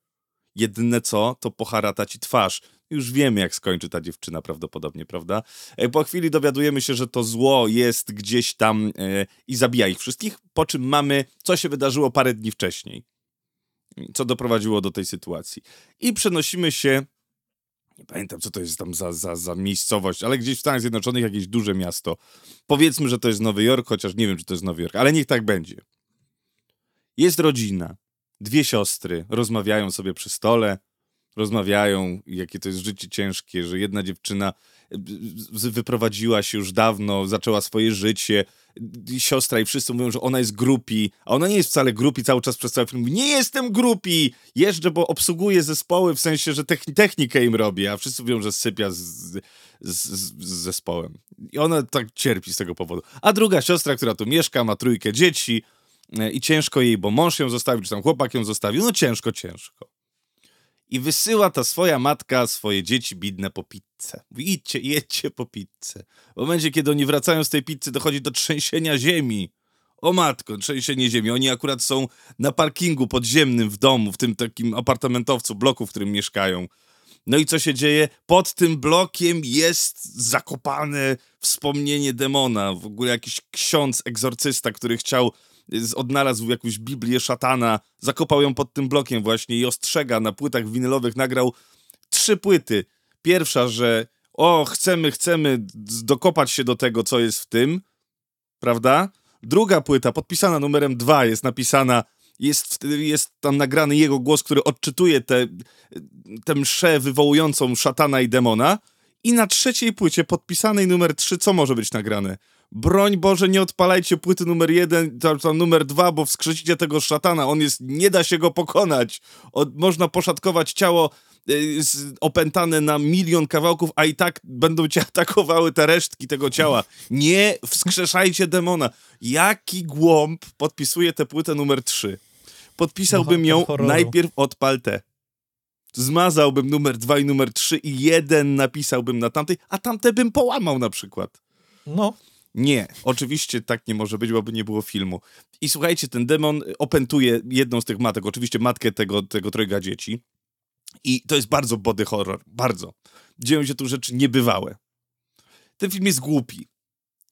Jedyne co, to poharata ci twarz. Już wiemy, jak skończy ta dziewczyna prawdopodobnie, prawda? E, Po chwili dowiadujemy się, że to zło jest gdzieś tam e, i zabija ich wszystkich, po czym mamy, co się wydarzyło parę dni wcześniej. Co doprowadziło do tej sytuacji. I przenosimy się, nie pamiętam, co to jest tam za, za, za miejscowość, ale gdzieś w Stanach Zjednoczonych jakieś duże miasto. Powiedzmy, że to jest Nowy Jork, chociaż nie wiem, czy to jest Nowy Jork, ale niech tak będzie. Jest rodzina. Dwie siostry rozmawiają sobie przy stole, rozmawiają, jakie to jest życie ciężkie, że jedna dziewczyna e, wyprowadziła się już dawno, zaczęła swoje życie, siostra i wszyscy mówią, że ona jest grupi, a ona nie jest wcale grupi cały czas przez cały film. Nie jestem grupi! Jeżdżę, bo obsługuję zespoły, w sensie, że technikę im robię, a wszyscy mówią, że sypia z, z, z, zespołem. I ona tak cierpi z tego powodu. A druga siostra, która tu mieszka, ma trójkę dzieci e, i ciężko jej, bo mąż ją zostawił, czy tam chłopak ją zostawił, no ciężko, ciężko i wysyła ta swoja matka swoje dzieci bidne po pizzę. Mówi, idźcie, jedźcie po pizzę. W momencie, kiedy oni wracają z tej pizzy, dochodzi do trzęsienia ziemi. O matko, trzęsienie ziemi. Oni akurat są na parkingu podziemnym w domu, w tym takim apartamentowcu, bloku, w którym mieszkają. No i co się dzieje? Pod tym blokiem jest zakopane wspomnienie demona. W ogóle jakiś ksiądz, egzorcysta, który chciał odnalazł jakąś Biblię szatana, zakopał ją pod tym blokiem właśnie i ostrzega na płytach winylowych, nagrał trzy płyty. Pierwsza, że o, chcemy, chcemy dokopać się do tego, co jest w tym, prawda? Druga płyta, podpisana numerem dwa, jest napisana, jest, jest tam nagrany jego głos, który odczytuje tę te, mszę wywołującą szatana i demona. I na trzeciej płycie, podpisanej numer 3, co może być nagrane? Broń Boże, nie odpalajcie płyty numer jeden, tam, tam numer dwa, bo wskrzesicie tego szatana, on jest, nie da się go pokonać. można poszatkować ciało y, opętane na milion kawałków, a i tak będą cię (laughs) atakowały te resztki tego ciała. Nie wskrzeszajcie demona. Jaki głąb podpisuje tę płytę numer trzy? Podpisałbym ją najpierw od Palte. Zmazałbym numer dwa i numer trzy i jeden napisałbym na tamtej, a tamte bym połamał na przykład. No. Nie, oczywiście tak nie może być, bo by nie było filmu. I słuchajcie, ten demon opętuje jedną z tych matek, oczywiście matkę tego, tego trojga dzieci. I to jest bardzo body horror, bardzo. Dzieją się tu rzeczy niebywałe. Ten film jest głupi.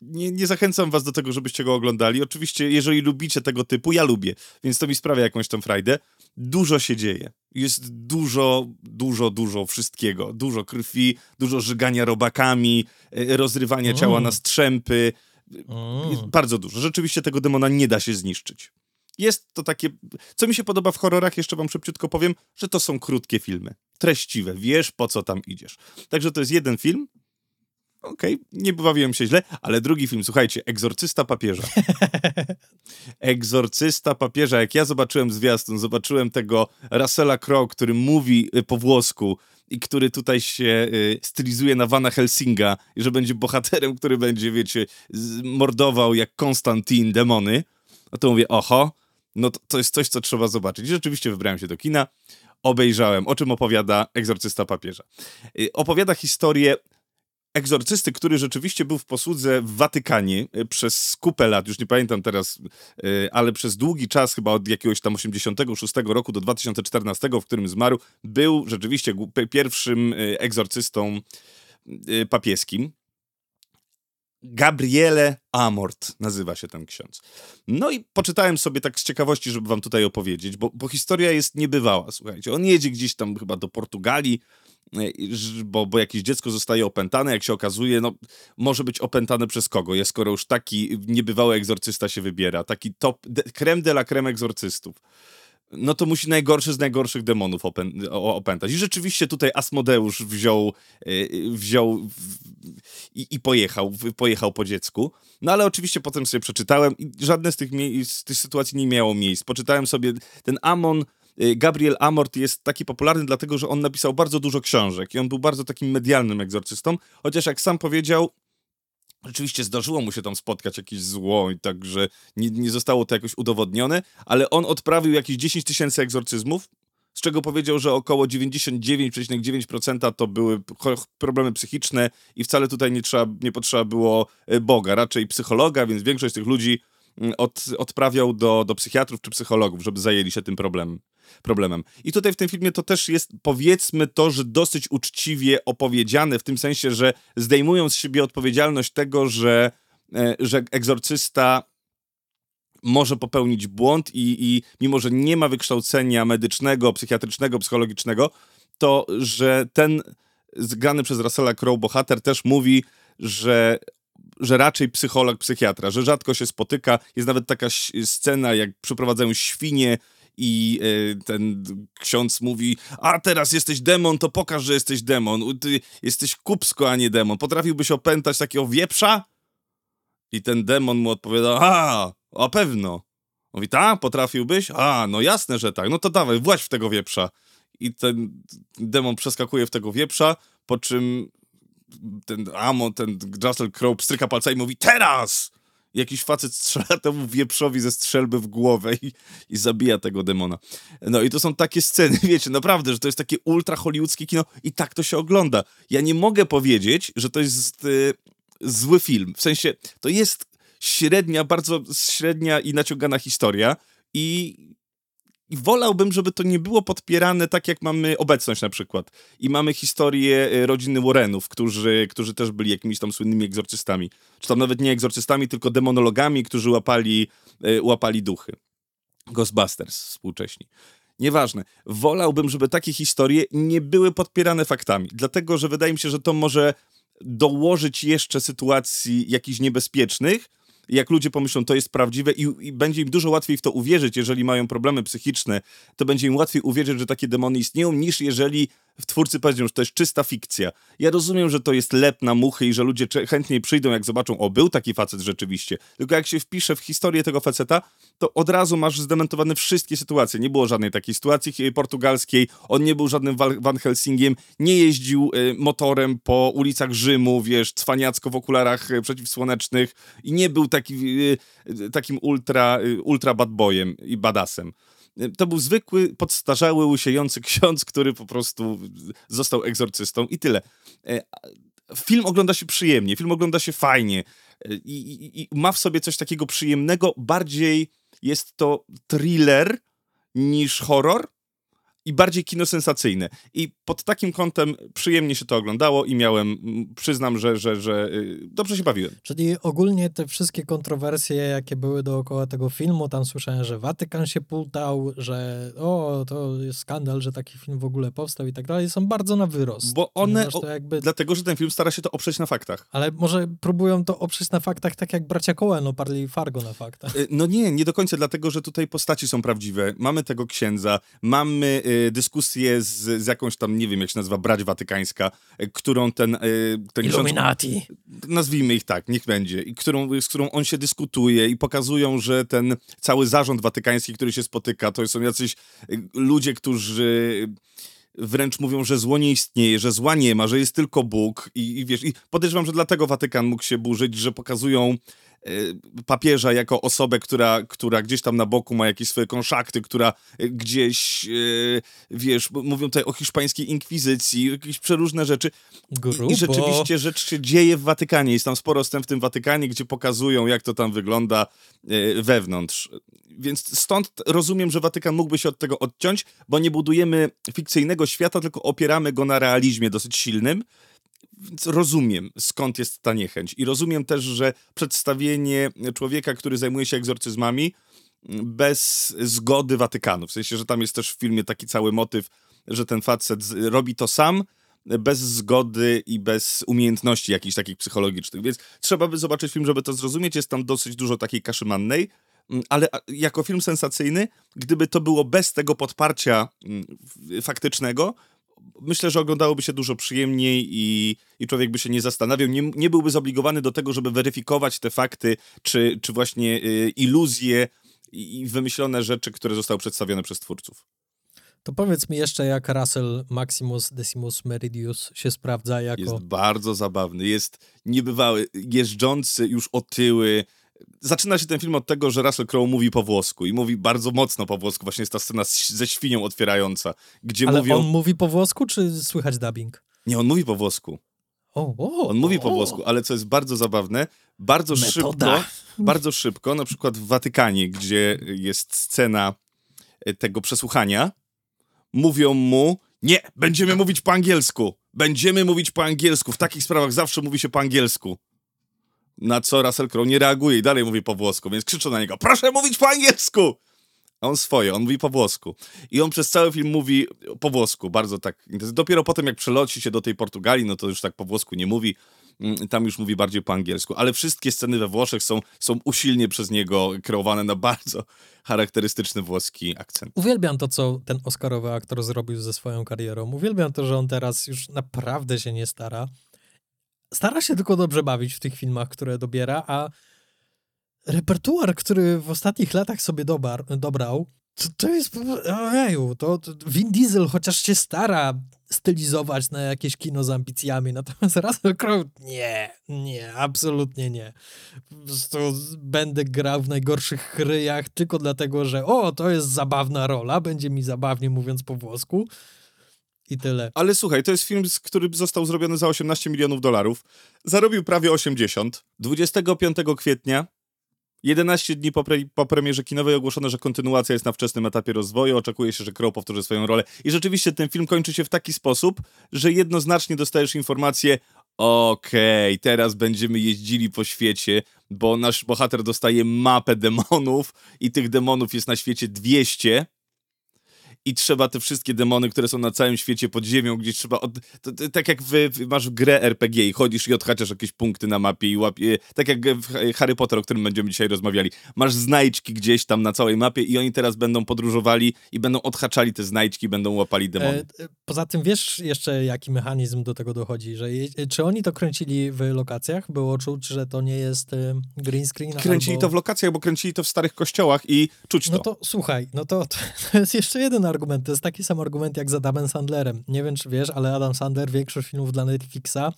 Nie, nie zachęcam was do tego, żebyście go oglądali. Oczywiście, jeżeli lubicie tego typu, ja lubię, więc to mi sprawia jakąś tą frajdę. Dużo się dzieje. Jest dużo, dużo, dużo wszystkiego. Dużo krwi, dużo żygania robakami, e, rozrywania mm. ciała na strzępy. Mm. Bardzo dużo. Rzeczywiście tego demona nie da się zniszczyć. Jest to takie. Co mi się podoba w horrorach, jeszcze wam szybciutko powiem, że to są krótkie filmy. Treściwe. Wiesz, po co tam idziesz. Także to jest jeden film, okej, okay, nie bawiłem się źle, ale drugi film, słuchajcie, Egzorcysta Papieża. (laughs) Egzorcysta Papieża, jak ja zobaczyłem zwiastun, zobaczyłem tego Russella Crowe, który mówi y, po włosku i który tutaj się y, stylizuje na Vana Helsinga i że będzie bohaterem, który będzie, wiecie, mordował jak Konstantin demony, no to mówię, oho, no to, to jest coś, co trzeba zobaczyć. I rzeczywiście wybrałem się do kina, obejrzałem, o czym opowiada Egzorcysta Papieża. Y, opowiada historię egzorcysty, który rzeczywiście był w posłudze w Watykanie e, przez kupę lat, już nie pamiętam teraz, e, ale przez długi czas, chyba od jakiegoś tam 86 roku do 2014, w którym zmarł, był rzeczywiście pierwszym e, egzorcystą papieskim. Gabriele Amort nazywa się ten ksiądz. No i poczytałem sobie tak z ciekawości, żeby wam tutaj opowiedzieć, bo, bo historia jest niebywała, słuchajcie. On jedzie gdzieś tam chyba do Portugalii, bo, bo jakieś dziecko zostaje opętane, jak się okazuje, no może być opętane przez kogo, jest skoro już taki niebywały egzorcysta się wybiera, taki top, de, creme de la creme egzorcystów no to musi najgorszy z najgorszych demonów opę opętać. I rzeczywiście tutaj Asmodeusz wziął, yy, wziął i, i, pojechał, pojechał po dziecku. No ale oczywiście potem sobie przeczytałem i żadne z tych, z tych sytuacji nie miało miejsc. Poczytałem sobie ten Amon Gabriel Amort jest taki popularny, dlatego że on napisał bardzo dużo książek i on był bardzo takim medialnym egzorcystą, chociaż jak sam powiedział, Rzeczywiście zdarzyło mu się tam spotkać jakieś zło i także nie, nie zostało to jakoś udowodnione, ale on odprawił jakieś 10 tysięcy egzorcyzmów, z czego powiedział, że około 99,9% to były problemy psychiczne i wcale tutaj nie, trzeba, nie potrzeba było y, Boga, raczej psychologa, więc większość tych ludzi mm, od, odprawiał do, do psychiatrów czy psychologów, żeby zajęli się tym problemem problemem. I tutaj w tym filmie to też jest, powiedzmy to, że dosyć uczciwie opowiedziane, w tym sensie, że zdejmując z siebie odpowiedzialność tego, że, e, że egzorcysta może popełnić błąd i, i mimo, że nie ma wykształcenia medycznego, psychiatrycznego, psychologicznego, to że ten zgrany przez Russella Crowe bohater też mówi, że że raczej psycholog, psychiatra, że rzadko się spotyka. Jest nawet taka scena, jak przeprowadzają świnie i e, ten ksiądz mówi, a teraz jesteś demon, to pokaż, że jesteś demon. Ty jesteś kupsko, a nie demon. Potrafiłbyś opętać takiego wieprza? I ten demon mu odpowiada, a, a pewno. Mówi, tak, potrafiłbyś? A, no jasne, że tak. No to dawaj, właź w tego wieprza. I ten demon przeskakuje w tego wieprza, po czym ten Amon, ten Russell Crowe pstryka palcami i mówi, teraz! Jakiś facet strzela temu wieprzowi ze strzelby w głowę i, i zabija tego demona. No i to są takie sceny, (laughs) wiecie, naprawdę, że to jest takie ultra hollywoodzkie kino i tak to się ogląda. Ja nie mogę powiedzieć, że to jest y, zły film. W sensie, to jest średnia, bardzo średnia i naciągana historia i i wolałbym, żeby to nie było podpierane tak, jak mamy obecność na przykład. I mamy historię e, rodziny Warrenów, którzy, którzy też byli jakimiś tam słynnymi egzorcystami. Czy tam nawet nie egzorcystami, tylko demonologami, którzy łapali, e, łapali duchy. Ghostbusters współcześni. Nieważne. Wolałbym, żeby takie historie nie były podpierane faktami, dlatego że wydaje mi się, że to może dołożyć jeszcze sytuacji jakichś niebezpiecznych, jak ludzie pomyślą, to jest prawdziwe i, i, będzie im dużo łatwiej w to uwierzyć, jeżeli mają problemy psychiczne, to będzie im łatwiej uwierzyć, że takie demony istnieją, niż jeżeli w twórcy powiedzą, że to jest czysta fikcja. Ja rozumiem, że to jest lep na muchy i że ludzie chętniej przyjdą, jak zobaczą, o, był taki facet rzeczywiście. Tylko jak się wpisze w historię tego faceta, to od razu masz zdementowane wszystkie sytuacje. Nie było żadnej takiej sytuacji portugalskiej, on nie był żadnym Van Helsingiem, nie jeździł y, motorem po ulicach Rzymu, wiesz, cwaniacko w okularach y, przeciwsłonecznych i nie był taki, y, takim ultra, ultra bad boyem i badasem. To był zwykły, podstarzały, łysiejący ksiądz, który po prostu został egzorcystą i tyle. E, film ogląda się przyjemnie, film ogląda się fajnie e, i, i, i ma w sobie coś takiego przyjemnego. Bardziej jest to thriller niż horror, i bardziej kino sensacyjne. I pod takim kątem przyjemnie się to oglądało i miałem, przyznam, że, że, że y, dobrze się bawiłem. Czyli ogólnie te wszystkie kontrowersje, jakie były dookoła tego filmu, tam słyszałem, że Watykan się pultał, że o, to jest skandal, że taki film w ogóle powstał i tak dalej, są bardzo na wyrost. Bo one, jakby... dlatego, że ten film stara się to oprzeć na faktach. Ale może próbują to oprzeć na faktach tak jak bracia Coen oparli Fargo na faktach. Y, no nie, nie do końca, dlatego, że tutaj postaci są prawdziwe. Mamy tego księdza, mamy y, dyskusję z, z jakąś tam, nie wiem jak się nazywa, brać watykańska, y, którą ten... ten Illuminati. Ksiądz, nazwijmy ich tak, niech będzie. I którą, z którą on się dyskutuje i pokazują, że ten cały zarząd watykański, który się spotyka, to są jacyś ludzie, którzy wręcz mówią, że zło nie istnieje, że zła nie ma, że jest tylko Bóg i, i wiesz, i podejrzewam, że dlatego Watykan mógł się burzyć, że pokazują Y, papieża jako osobę, która, która gdzieś tam na boku ma jakieś swoje konszakty, która y, gdzieś, y, wiesz, mówią tutaj o hiszpańskiej inkwizycji, jakieś przeróżne rzeczy. Grubo. I rzeczywiście rzecz się dzieje w Watykanie. Jest tam sporo scen w tym Watykanie, gdzie pokazują, jak to tam wygląda wewnątrz. Więc stąd rozumiem, że Watykan mógłby się od tego odciąć, bo nie budujemy fikcyjnego świata, tylko opieramy go na realizmie dosyć silnym. Rozumiem, skąd jest ta niechęć. I rozumiem też, że przedstawienie człowieka, który zajmuje się egzorcyzmami, bez zgody Watykanu. W sensie, że tam jest też w filmie taki cały motyw, że ten facet robi to sam, bez zgody i bez umiejętności jakichś takich psychologicznych. Więc trzeba by zobaczyć film, żeby to zrozumieć. Jest tam dosyć dużo takiej kaszy mannej, ale jako film sensacyjny, gdyby to było bez tego podparcia mm, faktycznego, myślę, że oglądałoby się dużo przyjemniej i, i człowiek by się nie zastanawiał, nie, nie byłby zobligowany do tego, żeby weryfikować te fakty, czy, czy właśnie y, iluzje i, i wymyślone rzeczy, które zostały przedstawione przez twórców. To powiedz mi jeszcze, jak Russell Maximus Decimus Meridius się sprawdza jako... Jest bardzo zabawny, jest niebywały, jeżdżący już otyły, zaczyna się ten film od tego, że Russell Crowe mówi po włosku i mówi bardzo mocno po włosku. Właśnie jest ta scena ze świnią otwierająca, gdzie Ale mówią... on mówi po włosku, czy słychać dubbing? Nie, on mówi po włosku. O, o, on mówi po włosku, ale co jest bardzo zabawne, bardzo Metoda. szybko, bardzo szybko, na przykład w Watykanie, gdzie jest scena e, tego przesłuchania, mówią mu, nie, będziemy mówić po angielsku, będziemy mówić po angielsku, w takich sprawach zawsze mówi się po angielsku. Na co Russell Crowe nie reaguje i dalej mówi po włosku, więc krzyczą na niego, proszę mówić po angielsku! A on swoje, on mówi po włosku. I on przez cały film mówi po włosku, bardzo tak. Dopiero potem, jak przeloci się do tej Portugalii, no to już tak po włosku nie mówi. mm, tam już mówi bardziej po angielsku. Ale wszystkie sceny we Włoszech są, są usilnie przez niego kreowane na bardzo charakterystyczny włoski akcent. Uwielbiam to, co ten Oscarowy aktor zrobił ze swoją karierą. Uwielbiam to, że on teraz już naprawdę się nie stara. Stara się tylko dobrze bawić w tych filmach, które dobiera, a repertuar, który w ostatnich latach sobie dobar, dobrał, to, to jest, ojeju, to, to Vin Diesel chociaż się stara stylizować na jakieś kino z ambicjami, natomiast Russell Crowe nie, nie, absolutnie nie. Po prostu będę grał w najgorszych ryjach tylko dlatego, że o, to jest zabawna rola, będzie mi zabawnie mówiąc po włosku i tyle. Ale słuchaj, to jest film, który został zrobiony za 18 milionów dolarów. Zarobił prawie 80. 25 kwietnia 11 dni po, pre, po, premierze kinowej ogłoszono, że kontynuacja jest na wczesnym etapie rozwoju. Oczekuje się, że Crow powtórzy swoją rolę. I rzeczywiście ten film kończy się w taki sposób, że jednoznacznie dostajesz informację: okej, okay, teraz będziemy jeździli po świecie, bo nasz bohater dostaje mapę demonów i tych demonów jest na świecie 200 i trzeba te wszystkie demony, które są na całym świecie pod ziemią, gdzieś trzeba. Od... To, to, tak jak wy, masz grę RPG i chodzisz i odhaczasz jakieś punkty na mapie i łapie. Tak jak w Harry Potter, o którym będziemy dzisiaj rozmawiali. Masz znajdźki gdzieś tam na całej mapie i oni teraz będą podróżowali i będą odhaczali te znajdźki, będą łapali demony. E, e poza tym wiesz jeszcze, jaki mechanizm do tego dochodzi, że je, czy oni to kręcili w lokacjach? Było czuć, że to nie jest e, green screen? Kręcili albo... to w lokacjach, bo kręcili to w starych kościołach i czuć to. No to słuchaj, no to, to jest jeszcze jeden argument. To jest taki sam argument jak z Adamem Sandlerem. Nie wiem, czy wiesz, ale Adam Sandler większość filmów dla Netflixa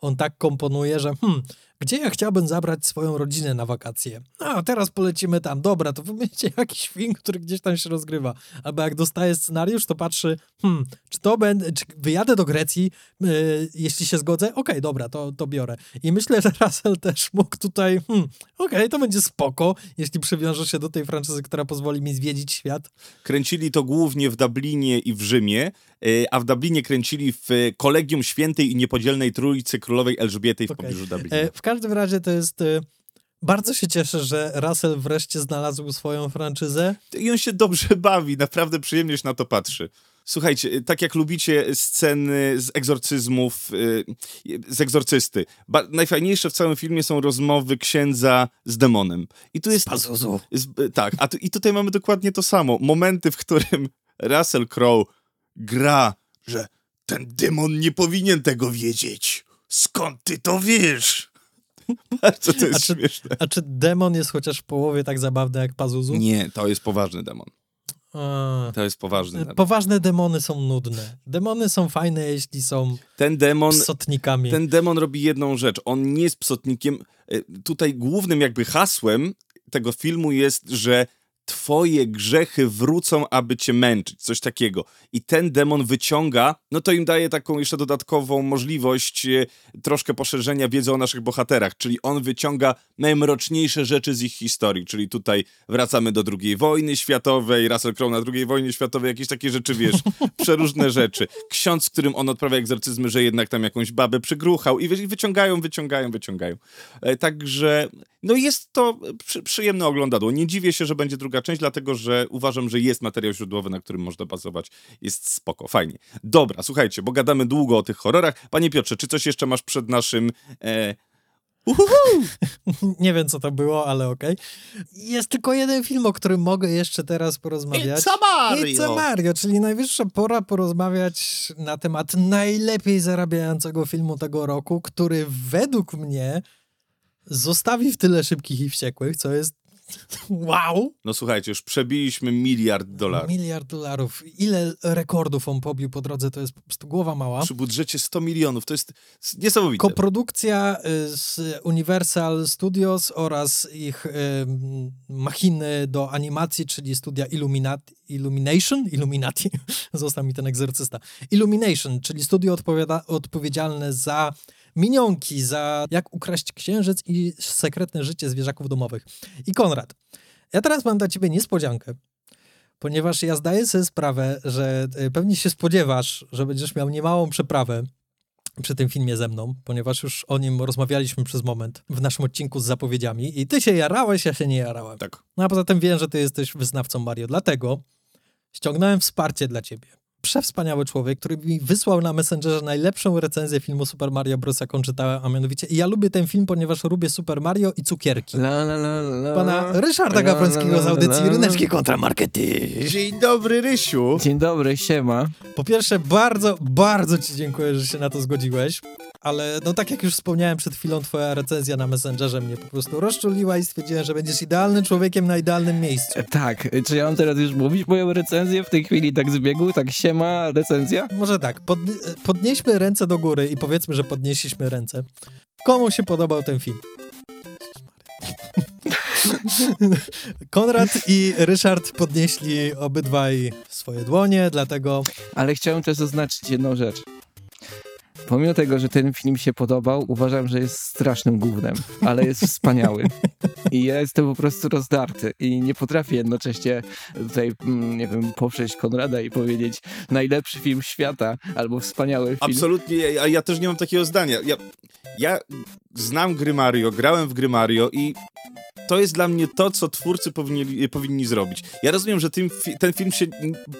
on tak komponuje, że hmm, gdzie ja chciałbym zabrać swoją rodzinę na wakacje? A teraz polecimy tam, dobra, to wymyślcie (laughs) jakiś film, który gdzieś tam się rozgrywa. Albo jak dostaje scenariusz, to patrzy, hmm, czy to będę, czy wyjadę do Grecji, yy, jeśli się zgodzę, okej, okay, dobra, to, to biorę. I myślę, że Russell też mógł tutaj, hmm, okej, okay, to będzie spoko, jeśli przywiążę się do tej franczyzy, która pozwoli mi zwiedzić świat. Kręcili to głównie w Dublinie i w Rzymie, yy, a w Dublinie kręcili w Kolegium Świętej i Niepodzielnej Trójcy Królowej Elżbiety w okay. pobliżu Dublina. E, w każdym razie to jest... Y, bardzo się cieszę, że Russell wreszcie znalazł swoją franczyzę. I on się dobrze (laughs) bawi, naprawdę przyjemnie się na to patrzy. Słuchajcie, tak jak lubicie sceny z egzorcyzmów, y, z egzorcysty, najfajniejsze w całym filmie są rozmowy księdza z demonem. I tu jest... Z, tak, a tu, i tutaj mamy dokładnie to samo. Momenty, w którym Russell Crowe gra, że ten demon nie powinien tego wiedzieć. Skąd ty to wiesz? (laughs) Bardzo to jest a czy, śmieszne. A czy demon jest chociaż w połowie tak zabawny jak Pazuzu? Nie, to jest poważny demon. A, to jest poważny demon. Poważne demony są nudne. Demony są fajne, jeśli są ten demon, psotnikami. Ten demon robi jedną rzecz. On nie jest psotnikiem. E, tutaj głównym jakby hasłem tego filmu jest, że twoje grzechy wrócą, aby cię męczyć, coś takiego. I ten demon wyciąga, no to im daje taką jeszcze dodatkową możliwość e, troszkę poszerzenia wiedzy o naszych bohaterach, czyli on wyciąga najmroczniejsze rzeczy z ich historii, czyli tutaj wracamy do II wojny światowej, Russell Crowe na II wojnie światowej, jakieś takie rzeczy, wiesz, (laughs) przeróżne rzeczy. Ksiądz, z którym on odprawia egzorcyzmy, że jednak tam jakąś babę przygruchał i wyciągają, wyciągają, wyciągają. E, także, no jest to przy, przyjemne oglądadło. Nie dziwię się, że będzie druga część, dlatego że uważam, że jest materiał źródłowy, na którym można bazować. Jest spoko, fajnie. Dobra, słuchajcie, bo gadamy długo o tych horrorach. Panie Piotrze, czy coś jeszcze masz przed naszym... E... (laughs) Nie wiem, co to było, ale okej. Okay. Jest tylko jeden film, o którym mogę jeszcze teraz porozmawiać. It's a Mario! It's a Mario, czyli najwyższa pora porozmawiać na temat najlepiej zarabiającego filmu tego roku, który według mnie zostawi w tyle szybkich i wściekłych, co jest (laughs) Wow! No słuchajcie, już przebiliśmy miliard dolarów. Miliard dolarów. Ile rekordów on pobił po drodze, to jest po prostu głowa mała. Przy budżecie 100 milionów, to jest niesamowite. Koprodukcja y, z Universal Studios oraz ich y, machiny do animacji, czyli studia Illuminati, Illumination? Illuminati. (laughs) Został mi ten egzorcysta. Illumination, czyli studio odpowiada, odpowiedzialne za minionki, za jak ukraść księżyc i sekretne życie zwierzaków domowych. I Konrad, ja teraz mam dla ciebie niespodziankę, ponieważ ja zdaję sobie sprawę, że e, pewnie się spodziewasz, że będziesz miał niemałą przeprawę przy tym filmie ze mną, ponieważ już o nim rozmawialiśmy przez moment w naszym odcinku z zapowiedziami i ty się jarałeś, ja się nie jarałem. Tak. No a poza tym wiem, że ty jesteś wyznawcą Mario, dlatego ściągnąłem wsparcie dla ciebie. Przewspaniały człowiek, który mi wysłał na Messengerze najlepszą recenzję filmu Super Mario Bros., jaką czytałem, a mianowicie i ja lubię ten film, ponieważ lubię Super Mario i cukierki. La, la, la, la, Pana Ryszarda Gawrońskiego z audycji. Ryneczki kontra Marketing. Dzień dobry, Rysiu. Dzień dobry, siema. Po pierwsze, bardzo, bardzo ci dziękuję, że się na to zgodziłeś, ale no tak jak już wspomniałem przed chwilą, twoja recenzja na Messengerze mnie po prostu rozczuliła i stwierdziłem, że będziesz idealnym człowiekiem na idealnym miejscu. E, Tak, czy ja mam teraz już mówić moją recenzję w tej chwili tak z biegu? Tak siema, recenzja? Może tak, pod, podnieśmy ręce do góry i powiedzmy, że podnieśliśmy ręce. Komu się podobał ten film? (laughs) Konrad i Ryszard podnieśli obydwaj swoje dłonie, dlatego Ale chciałem też zaznaczyć jedną rzecz. Pomimo tego, że ten film się podobał, uważam, że jest strasznym gównem, ale jest wspaniały. I ja jestem po prostu rozdarty i nie potrafię jednocześnie tutaj, mm, nie wiem, poprzeć Konrada i powiedzieć najlepszy film świata albo wspaniały film. Absolutnie, a ja też nie mam takiego zdania. Ja, ja znam gry Mario, grałem w gry Mario i to jest dla mnie to, co twórcy powinni, powinni zrobić. Ja rozumiem, że tym, ten film się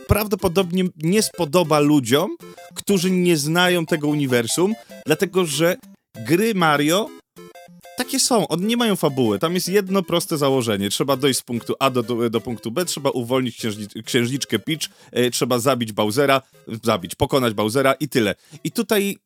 prawdopodobnie nie spodoba ludziom, którzy nie znają tego uniwersum, dlatego że gry Mario takie są, one nie mają fabuły. Tam jest jedno proste założenie. Trzeba dojść z punktu A do, do, do punktu B, trzeba uwolnić księżni księżniczkę Peach, e, trzeba zabić Bowsera, zabić, pokonać Bowsera i tyle. I tutaj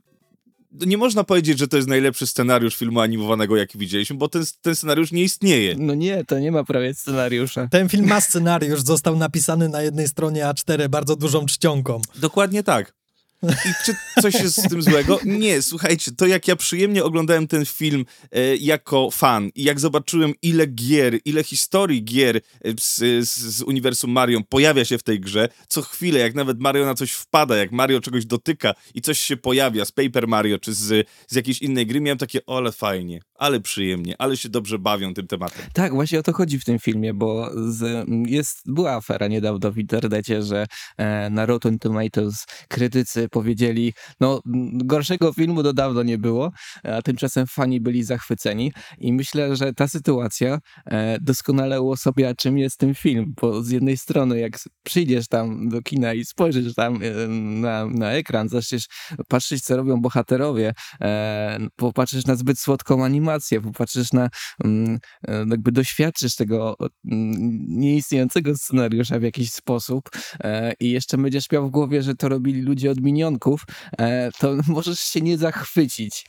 nie można powiedzieć, że to jest najlepszy scenariusz filmu animowanego, jaki widzieliśmy, bo ten, ten scenariusz nie istnieje. No nie, to nie ma prawie scenariusza. ten film ma scenariusz, został napisany na jednej stronie A4 bardzo dużą czcionką. Dokładnie tak. I czy coś jest z tym złego? Nie, słuchajcie, to jak ja przyjemnie oglądałem ten film e, jako fan i jak zobaczyłem ile gier, ile historii gier e, z, z, z uniwersum Mario pojawia się w tej grze, co chwilę, jak nawet Mario na coś wpada, jak Mario czegoś dotyka i coś się pojawia z Paper Mario czy z, z jakiejś innej gry, miałem takie, ole fajnie, ale przyjemnie, ale się dobrze bawią tym tematem. Tak, właśnie o to chodzi w tym filmie, bo z, jest, była afera niedawno w internecie, że e, na Rotten Tomatoes krytycy powiedzieli, no gorszego filmu do dawno nie było, a tymczasem fani byli zachwyceni i myślę, że ta sytuacja e, doskonale uosobia, czym jest ten film, bo z jednej strony jak przyjdziesz tam do kina i spojrzysz tam e, na, na ekran, zaczniesz patrzeć, co robią bohaterowie, e, popatrzysz na zbyt słodką animację, popatrzysz na mm, e, jakby doświadczysz tego mm, nieistniejącego scenariusza w jakiś sposób e, i jeszcze będziesz miał w głowie, że to robili ludzie od minionków, e, to (laughs) możesz się nie zachwycić,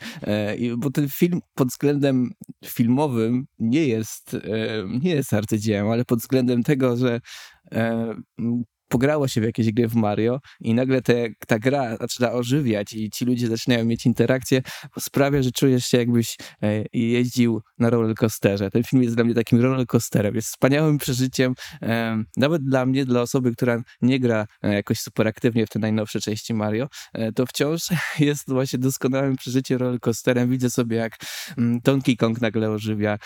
bo ten film pod względem filmowym nie jest, nie jest arcydziełem, ale pod względem tego, że pograło się w jakieś gry w Mario i nagle te, ta gra zaczyna ożywiać i ci ludzie zaczynają mieć interakcje, sprawia, że czujesz się jakbyś e, jeździł na rollercoasterze. Ten film jest dla mnie takim rollercoasterem, jest wspaniałym przeżyciem, e, nawet dla mnie, dla osoby, która nie gra e, jakoś super aktywnie w te najnowsze części Mario, to wciąż (laughs) jest właśnie doskonałym przeżyciem rollercoasterem. Widzę sobie, jak mm, Donkey Kong nagle ożywia,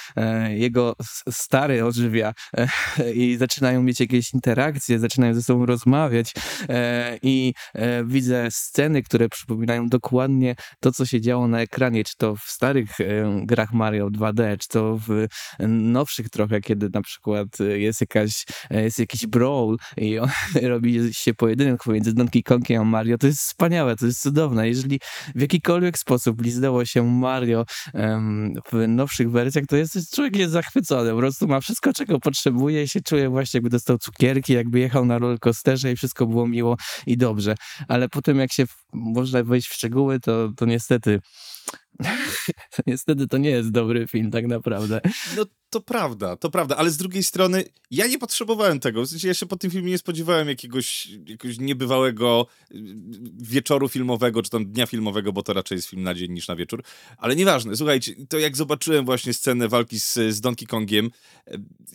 jego stary ożywia (laughs) i zaczynają mieć jakieś interakcje, zaczynają ze sobą rozmawiać e, i e, widzę sceny, które przypominają dokładnie to, co się działo na ekranie, czy to w starych e, grach Mario 2D, czy to w nowszych trochę, kiedy na przykład jest jakaś, jest jakiś brawl i on, (laughs) robi się pojedynek pomiędzy Donkey Kongiem a Mario. To jest wspaniałe, to jest cudowne. Jeżeli w jakikolwiek sposób liznęło się Mario w nowszych wersjach, to jest, człowiek jest zachwycony. Po prostu ma wszystko, czego potrzebuje i się czuje właśnie, jakby dostał cukierki, jakby jechał na rollercoasterze i wszystko było miło i dobrze. Ale potem jak się można wejść w szczegóły, to, to niestety (laughs) niestety to nie jest dobry film tak naprawdę. No to prawda, to prawda, ale z drugiej strony ja nie potrzebowałem tego. W sensie ja się po tym filmie nie spodziewałem jakiegoś, jakiegoś niebywałego y, wieczoru filmowego, czy tam dnia filmowego, bo to raczej jest film na dzień niż na wieczór. Ale nieważne, słuchajcie, to jak zobaczyłem właśnie scenę walki z, z Donkey Kongiem,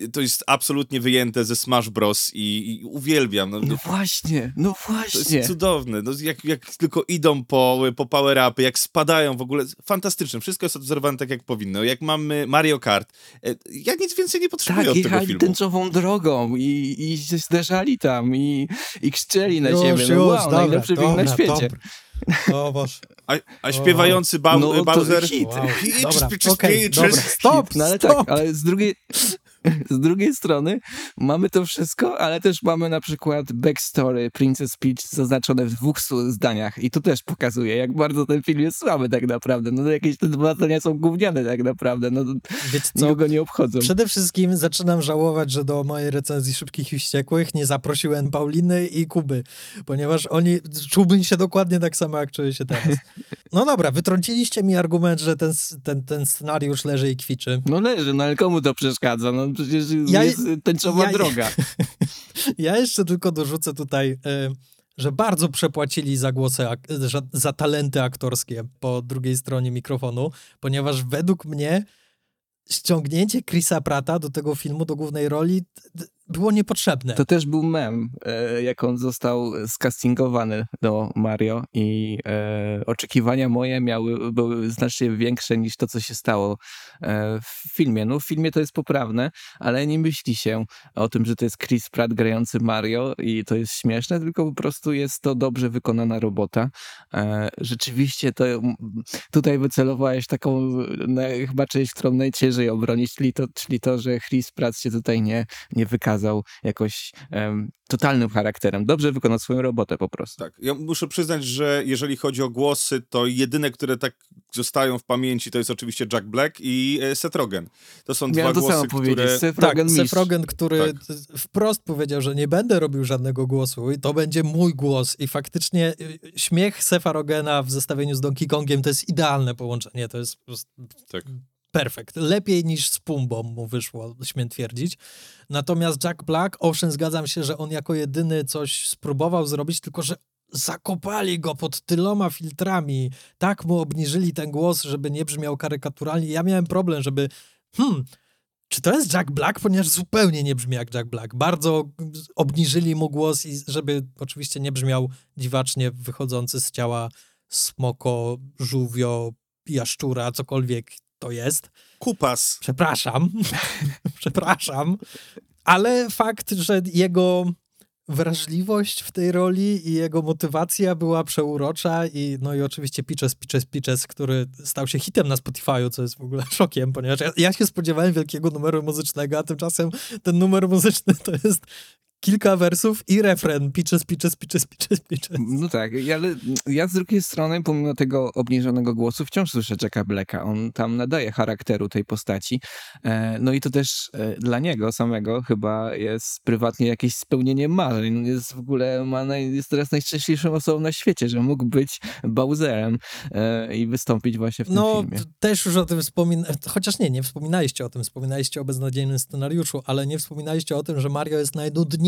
y, to jest absolutnie wyjęte ze Smash Bros. i, i uwielbiam. No, No właśnie, no to właśnie. jest cudowne. No, jak, jak tylko idą po, po power-upy, jak spadają w ogóle. Fantastyczne. Wszystko jest odwzorowane tak, jak powinno. Jak mamy Mario Kart. e, Ja nic więcej nie potrzebuję Tak, od tego jechali filmu. tęczową drogą i, i się zderzali tam i, i krzyczeli na Już, ziemię. No już, wow, dobra, najlepszy film na dobra, świecie. dobra. O Boże. A, a śpiewający Bał- No, to Bowser... hit. Wow. Dobra, peaches. dobra, stop, No ale stop. tak, ale z drugiej, z drugiej strony mamy to wszystko, ale też mamy na przykład backstory Princess Peach zaznaczone w dwóch zdaniach i to też pokazuje, jak bardzo ten film jest słaby tak naprawdę. No jakieś te dwa zdania są gówniane tak naprawdę, no Wiecie co? nikogo nie obchodzą. Przede wszystkim zaczynam żałować, że do mojej recenzji Szybkich i Wściekłych nie zaprosiłem Pauliny i Kuby, ponieważ oni, czułbym się dokładnie tak samo, jak czuję się teraz. No dobra, wytrąciliście mi argument, że ten, ten, ten scenariusz leży i kwiczy. No leży, no ale komu to przeszkadza? No przecież Ja- jest tęczowa ja- droga. (laughs) Ja jeszcze tylko dorzucę tutaj, y, że bardzo przepłacili za głosy, za, talenty aktorskie po drugiej stronie mikrofonu, ponieważ według mnie ściągnięcie Chrisa Prata do tego filmu, do głównej roli było niepotrzebne. To też był mem, e, jak on został skastingowany do Mario i e, oczekiwania moje miały, były znacznie większe niż to, co się stało e, w filmie. No w filmie to jest poprawne, ale nie myśli się o tym, że to jest Chris Pratt grający Mario i to jest śmieszne, tylko po prostu jest to dobrze wykonana robota. Rzeczywiście to tutaj wycelowałeś taką na, chyba część, którą najciężej obronić, czyli to, czyli to, że Chris Pratt się tutaj nie, nie wykazał jakoś em, totalnym charakterem. Dobrze wykonał swoją robotę po prostu. Tak, ja muszę przyznać, że jeżeli chodzi o głosy, to jedyne, które tak zostają w pamięci, to jest oczywiście Jack Black i e, Seth Rogen. To są Miałem dwa to głosy, które... Seth Tak, Rogen Seth mistrz. Rogen, który Tak. wprost powiedział, że nie będę robił żadnego głosu i to będzie mój głos. I faktycznie y, śmiech Sefa Rogena w zestawieniu z Donkey Kongiem to jest idealne połączenie. To jest po prostu Tak. Perfekt. Lepiej niż z Pumbą mu wyszło, śmiem twierdzić. Natomiast Jack Black, owszem, zgadzam się, że on jako jedyny coś spróbował zrobić, tylko że zakopali go pod tyloma filtrami. Tak mu obniżyli ten głos, żeby nie brzmiał karykaturalnie. Ja miałem problem, żeby hmm, czy to jest Jack Black? Ponieważ zupełnie nie brzmi jak Jack Black. Bardzo obniżyli mu głos i żeby oczywiście nie brzmiał dziwacznie wychodzący z ciała smoko, żółwio, jaszczura, cokolwiek to jest. Kupas. Przepraszam, (laughs) przepraszam, ale fakt, że jego wrażliwość w tej roli i jego motywacja była przeurocza i no i oczywiście Pitches, Pitches, Pitches, który stał się hitem na Spotify'u, co jest w ogóle (laughs) szokiem, ponieważ ja, ja się spodziewałem wielkiego numeru muzycznego, a tymczasem ten numer muzyczny to jest kilka wersów i refren Pitches, Pitches, Pitches, Pitches, Pitches. No tak, ale ja z drugiej strony, pomimo tego obniżonego głosu, wciąż słyszę Jacka Blacka. On tam nadaje charakteru tej postaci. E, No i to też e, dla niego samego chyba jest prywatnie jakieś spełnienie marzeń. Jest w ogóle, ma naj, jest teraz najszczęśliwszą osobą na świecie, że mógł być Bowserem e, i wystąpić właśnie w tym No, filmie. t- też już o tym wspominałem, chociaż nie, nie wspominaliście o tym, wspominaliście o beznadziejnym scenariuszu, ale nie wspominaliście o tym, że Mario jest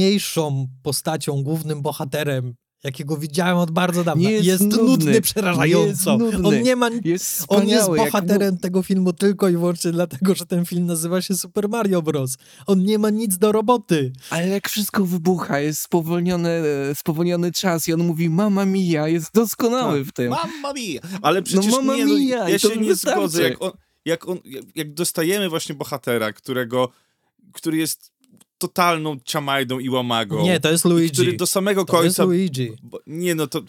najnudniejszą postacią, głównym bohaterem, jakiego widziałem od bardzo dawna. Nie jest jest nudny. nudny przerażająco. Jest nudny. On nie ma... Jest On jest wspaniały, jak bohaterem tego filmu tylko i wyłącznie dlatego, że ten film nazywa się Super Mario Bros. On nie ma nic do roboty. Ale jak wszystko wybucha, jest spowolniony, e, spowolniony czas i on mówi mama mia, jest doskonały w tym. Mamma mia! Ale przecież mamma nie, no, mia, ja i to się nie wystarczy. zgodzę. Jak, on, jak, on, jak dostajemy właśnie bohatera, którego, który jest totalną ciamajdą i łamagą. Nie, to jest Luigi. Który do samego To jest końca... Luigi. Bo, nie, no to...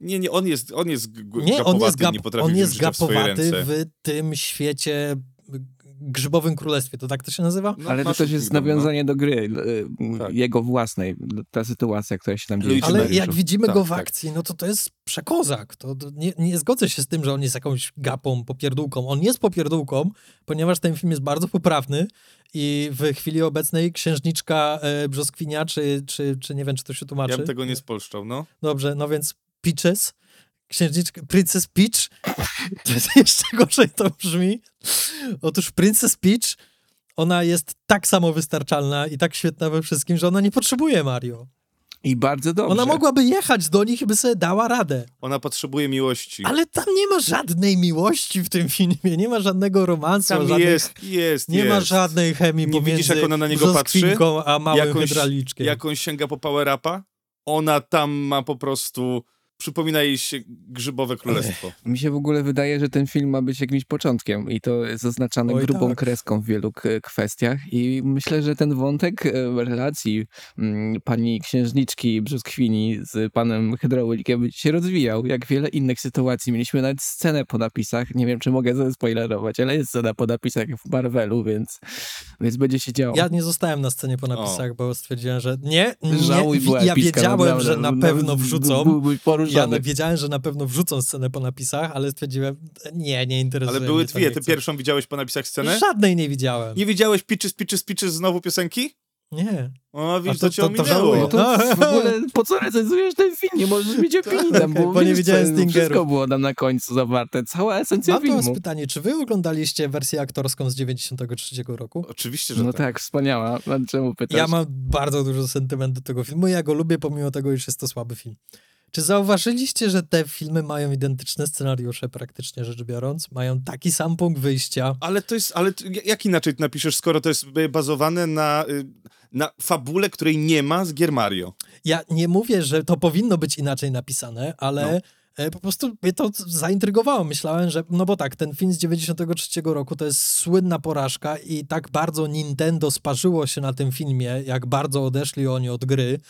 Nie, nie, on jest, on jest Nie, on jest, gapowaty, gap, nie potrafi on jest w gapowaty ręce. w tym świecie grzybowym królestwie, to tak to się nazywa? No, Ale to też jest no. nawiązanie do gry, Tak. jego własnej, ta sytuacja, która się tam dzieje. W Ale Mariuszu. jak widzimy Tak, go w tak. akcji, no to to jest przekozak. To, to nie, nie zgodzę się z tym, że on jest jakąś gapą, popierdółką. On jest popierdółką, ponieważ ten film jest bardzo poprawny i w chwili obecnej księżniczka e, Brzoskwinia, czy, czy, czy nie wiem, czy to się tłumaczy. Ja bym tego nie spolszczał, no. Dobrze, no więc Peaches, księżniczka, Princess Peach, (laughs) to jest jeszcze gorzej to brzmi. Otóż Princess Peach, ona jest tak samo wystarczalna i tak świetna we wszystkim, że ona nie potrzebuje Mario. I bardzo dobrze. Ona mogłaby jechać do nich i by sobie dała radę. Ona potrzebuje miłości. Ale tam nie ma żadnej miłości w tym filmie, nie ma żadnego romansu, Tam żadnych, jest, jest, nie jest. ma żadnej chemii Nie pomiędzy widzisz, jak ona na niego patrzy? a małym Jakąś- hydrauliczkiem. Jak on sięga po power upa, ona tam ma po prostu przypomina jej się Grzybowe Królestwo. Mi się w ogóle wydaje, że ten film ma być jakimś początkiem i to jest zaznaczane Oj, grubą tak. kreską w wielu kwestiach i myślę, że ten wątek e, relacji mm, pani księżniczki Brzoskwini z panem Hydraulikiem będzie się rozwijał, jak wiele innych sytuacji. Mieliśmy nawet scenę po napisach, nie wiem, czy mogę zaspoilerować, ale jest scena po napisach w Marvelu, więc, więc będzie się działo. Ja nie zostałem na scenie po napisach, bo stwierdziłem, że nie, nie. Żałuj, ja wiedziałem, że na pewno wrzucą. Byłby Ja wiedziałem, że na pewno wrzucą scenę po napisach, ale stwierdziłem, nie, nie interesuje Ale były mnie to, dwie. Ty chcę. pierwszą widziałeś po napisach scenę? Żadnej nie widziałem. Nie widziałeś Pitches, Pitches, Pitches znowu piosenki? Nie. O, widzisz, to- to, cię to- to ominęło. No to w ogóle po co recenzujesz ten film? Nie możesz mieć opinii tam, bo, bo nie widziałem co, Stingerów. Wszystko było tam na końcu zawarte, cała esencja Mam filmu. pytanie, czy wy oglądaliście wersję aktorską z 93 roku? Oczywiście, że No tak. tak, wspaniała. Czemu pytasz? Ja mam bardzo dużo sentymentu do tego filmu. Ja go lubię, pomimo tego, iż jest to słaby film. Czy zauważyliście, że te filmy mają identyczne scenariusze, praktycznie rzecz biorąc? Mają taki sam punkt wyjścia. Ale to jest, ale jak inaczej to napiszesz, skoro to jest y, bazowane na, y, na fabule, której nie ma z Gier Mario? Ja nie mówię, że to powinno być inaczej napisane, ale e, po prostu mnie to zaintrygowało. Myślałem, że, no bo tak, ten film z 93 roku to jest słynna porażka i tak bardzo Nintendo sparzyło się na tym filmie, jak bardzo odeszli oni od gry,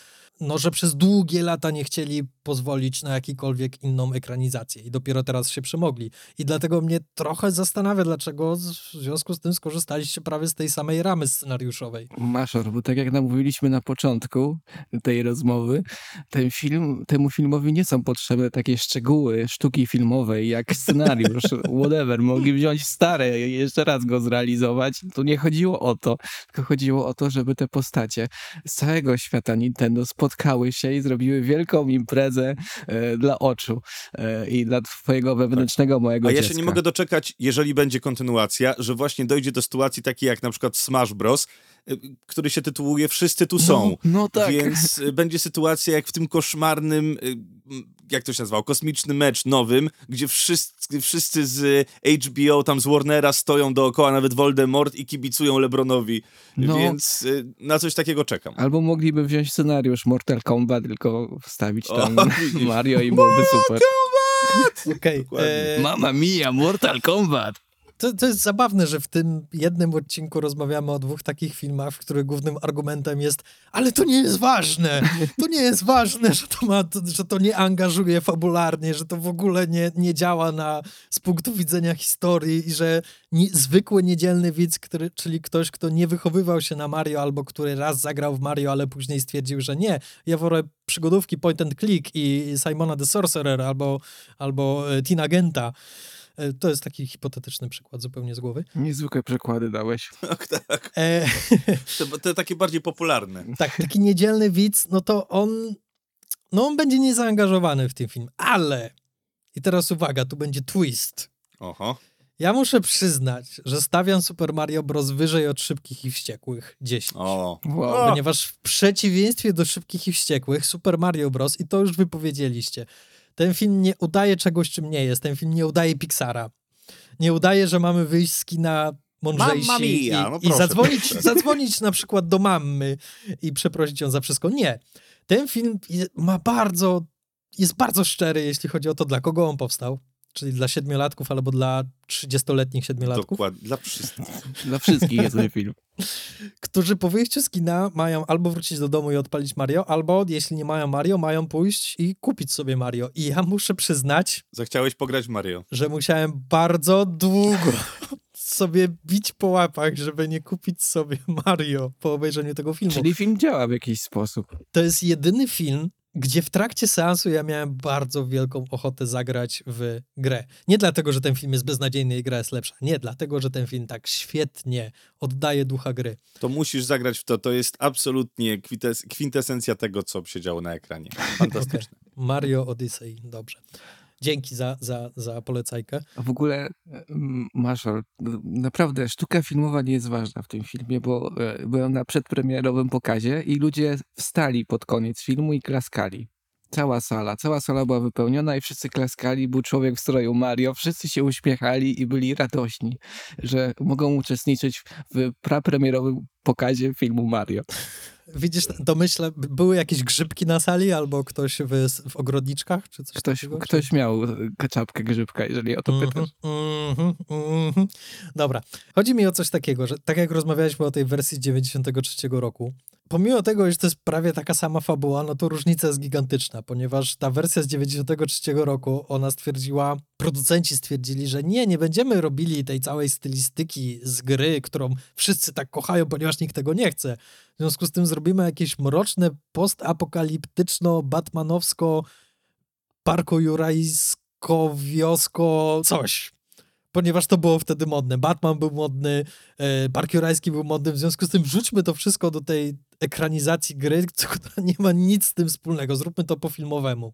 no że przez długie lata nie chcieli pozwolić na jakąkolwiek inną ekranizację i dopiero teraz się przemogli. I dlatego mnie trochę zastanawia, dlaczego w związku z tym skorzystaliście prawie z tej samej ramy scenariuszowej. Maszor, bo tak jak namówiliśmy na początku tej rozmowy, ten film, temu filmowi nie są potrzebne takie szczegóły sztuki filmowej, jak scenariusz, (laughs) whatever. Mogli wziąć stare i jeszcze raz go zrealizować. Tu nie chodziło o to, tylko chodziło o to, żeby te postacie z całego świata Nintendo spotkały się i zrobiły wielką imprezę e, dla oczu e, i dla twojego wewnętrznego mojego A ja dziecka. się nie mogę doczekać, jeżeli będzie kontynuacja, że właśnie dojdzie do sytuacji takiej jak na przykład Smash Bros., y, który się tytułuje Wszyscy tu są. No, no tak. Więc y, będzie sytuacja jak w tym koszmarnym, m, jak to się nazywał, kosmiczny mecz nowym, gdzie wszyscy, wszyscy z HBO, tam z Warnera stoją dookoła, nawet Voldemort i kibicują Lebronowi. No. Więc y, na coś takiego czekam. Albo mogliby wziąć scenariusz Mortal Kombat, tylko wstawić tam O. Mario i byłoby super. Okej. Dokładnie. e, Mama mia, Mortal Kombat! To, to jest zabawne, że w tym jednym odcinku rozmawiamy o dwóch takich filmach, w których głównym argumentem jest ale to nie jest ważne, to nie jest ważne, że to, ma, że to nie angażuje fabularnie, że to w ogóle nie, nie działa na, z punktu widzenia historii i że nie, zwykły niedzielny widz, który, czyli ktoś, kto nie wychowywał się na Mario albo który raz zagrał w Mario, ale później stwierdził, że nie, ja wolę przygodówki point and click i Simona the Sorcerer albo, albo e, Tina Genta. E, To jest taki hipotetyczny przykład zupełnie z głowy. Niezwykłe przykłady dałeś. (laughs) Tak, tak. E, Te, te takie bardziej popularne. (laughs) tak, taki niedzielny widz, no to on, no on będzie niezaangażowany w ten film, ale, i teraz uwaga, tu będzie twist. Oho. Ja muszę przyznać, że stawiam Super Mario Bros. wyżej od Szybkich i Wściekłych 10. O. Wow. Ponieważ w przeciwieństwie do Szybkich i Wściekłych, Super Mario Bros., i to już wypowiedzieliście, ten film nie udaje czegoś, czym nie jest. Ten film nie udaje Pixara. Nie udaje, że mamy wyjść z kina mądrzejsi Mamma i, no i proszę, zadzwonić, proszę. (laughs) zadzwonić na przykład do mamy i przeprosić ją za wszystko. Nie. Ten film ma bardzo, jest bardzo szczery, jeśli chodzi o to, dla kogo on powstał. Czyli dla siedmiolatków albo dla 30-letnich siedmiolatków. Dokładnie, dla wszystkich. (laughs) Dla wszystkich jest ten film. którzy po wyjściu z kina mają albo wrócić do domu i odpalić Mario, albo jeśli nie mają Mario, mają pójść i kupić sobie Mario. I ja muszę przyznać, Zachciałeś pograć w Mario. że musiałem bardzo długo (laughs) sobie bić po łapach, żeby nie kupić sobie Mario po obejrzeniu tego filmu. Czyli film działa w jakiś sposób. To jest jedyny film, gdzie w trakcie seansu ja miałem bardzo wielką ochotę zagrać w grę. Nie dlatego, że ten film jest beznadziejny i gra jest lepsza. Nie, dlatego, że ten film tak świetnie oddaje ducha gry. To musisz zagrać w to. To jest absolutnie kwintes kwintesencja tego, co się działo na ekranie. Fantastyczne. (laughs) Mario Odyssey, dobrze. Dzięki za, za, za polecajkę. A w ogóle, mm, Maszor, naprawdę sztuka filmowa nie jest ważna w tym filmie, bo e, byłem na przedpremierowym pokazie i ludzie wstali pod koniec filmu i klaskali. Cała sala, cała sala była wypełniona i wszyscy klaskali, był człowiek w stroju Mario, wszyscy się uśmiechali i byli radośni, że mogą uczestniczyć w prapremierowym pokazie filmu Mario. Widzisz, domyślę, były jakieś grzybki na sali albo ktoś w, w ogrodniczkach, czy coś Ktoś, takiego? ktoś miał czapkę grzybka, jeżeli o to Mhm, pytasz. mhm, mhm. Dobra. Chodzi mi o coś takiego, że tak jak rozmawialiśmy o tej wersji z 93 roku, pomimo tego, że to jest prawie taka sama fabuła, no to różnica jest gigantyczna, ponieważ ta wersja z 93 roku, ona stwierdziła, producenci stwierdzili, że nie, nie będziemy robili tej całej stylistyki z gry, którą wszyscy tak kochają, ponieważ nikt tego nie chce. W związku z tym zrobimy jakieś mroczne, postapokaliptyczno-batmanowsko parko jurajsko wiosko coś. Ponieważ to było wtedy modne. Batman był modny, e, Park Jurajski był modny, w związku z tym wrzućmy to wszystko do tej ekranizacji gry, (laughs) która nie ma nic z tym wspólnego. Zróbmy to po filmowemu.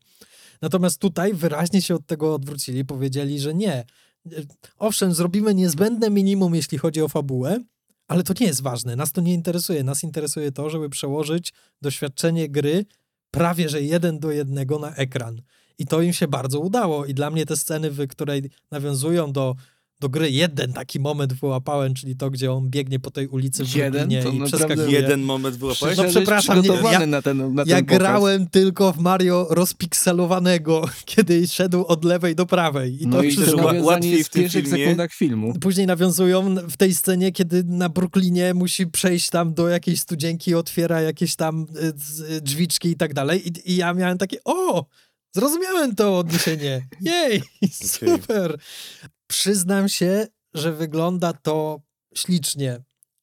Natomiast tutaj wyraźnie się od tego odwrócili. Powiedzieli, że nie. E, Owszem, zrobimy niezbędne minimum, jeśli chodzi o fabułę, ale to nie jest ważne. Nas to nie interesuje. Nas interesuje to, żeby przełożyć doświadczenie gry prawie że jeden do jednego na ekran. I to im się bardzo udało. I dla mnie te sceny, w której nawiązują do, do gry, jeden taki moment wyłapałem, czyli to, gdzie on biegnie po tej ulicy w Jeden? Lublinie To i naprawdę przeskakuje. Jeden moment wyłapałeś? No przepraszam, nie, ja- na ten, na Ja ten pokaz. grałem tylko w Mario rozpikselowanego, (laughs) kiedy szedł od lewej do prawej. I to No i wszystko. to nawiązanie łatwiej w tym pierwszych filmie. sekundach filmu. Później nawiązują w tej scenie, kiedy na Brooklynie musi przejść tam do jakiejś studzienki, otwiera jakieś tam y, z- drzwiczki i tak dalej. I, I ja miałem takie, o, zrozumiałem to odniesienie. (laughs) Jej, super. Przyznam się, że wygląda to ślicznie.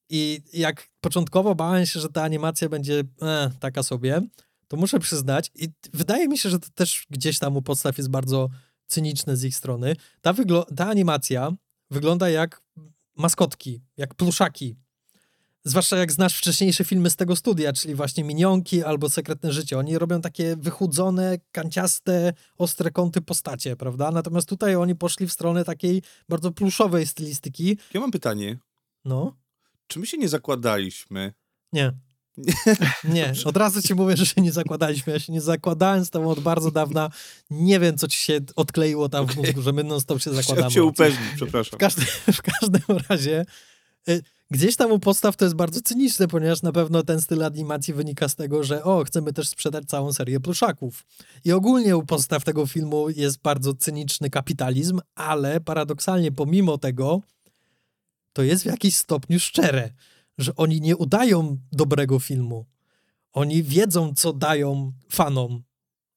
I jak początkowo bałem się, że ta animacja będzie e, taka sobie, to muszę przyznać, i wydaje mi się, że to też gdzieś tam u podstaw jest bardzo cyniczne z ich strony. Ta, ta animacja wygląda jak maskotki, jak pluszaki. Zwłaszcza jak znasz wcześniejsze filmy z tego studia, czyli właśnie Minionki albo Sekretne Życie. Oni robią takie wychudzone, kanciaste, ostre kąty postacie, prawda? Natomiast tutaj oni poszli w stronę takiej bardzo pluszowej stylistyki. Ja mam pytanie. No, Czy my się nie zakładaliśmy? nie. (laughs) Nie, od razu ci mówię, że się nie zakładaliśmy. Ja się nie zakładałem z tobą od bardzo dawna. Nie wiem, co ci się odkleiło tam w mózgu, że my non stop się zakładamy. Chciałem się upewnić, przepraszam. W każdym, w każdym razie y, gdzieś tam u podstaw to jest bardzo cyniczne, ponieważ na pewno ten styl animacji wynika z tego, że o, chcemy też sprzedać całą serię pluszaków. I ogólnie u podstaw tego filmu jest bardzo cyniczny kapitalizm, ale paradoksalnie pomimo tego to jest w jakiś stopniu szczere, że oni nie udają dobrego filmu. Oni wiedzą, co dają fanom.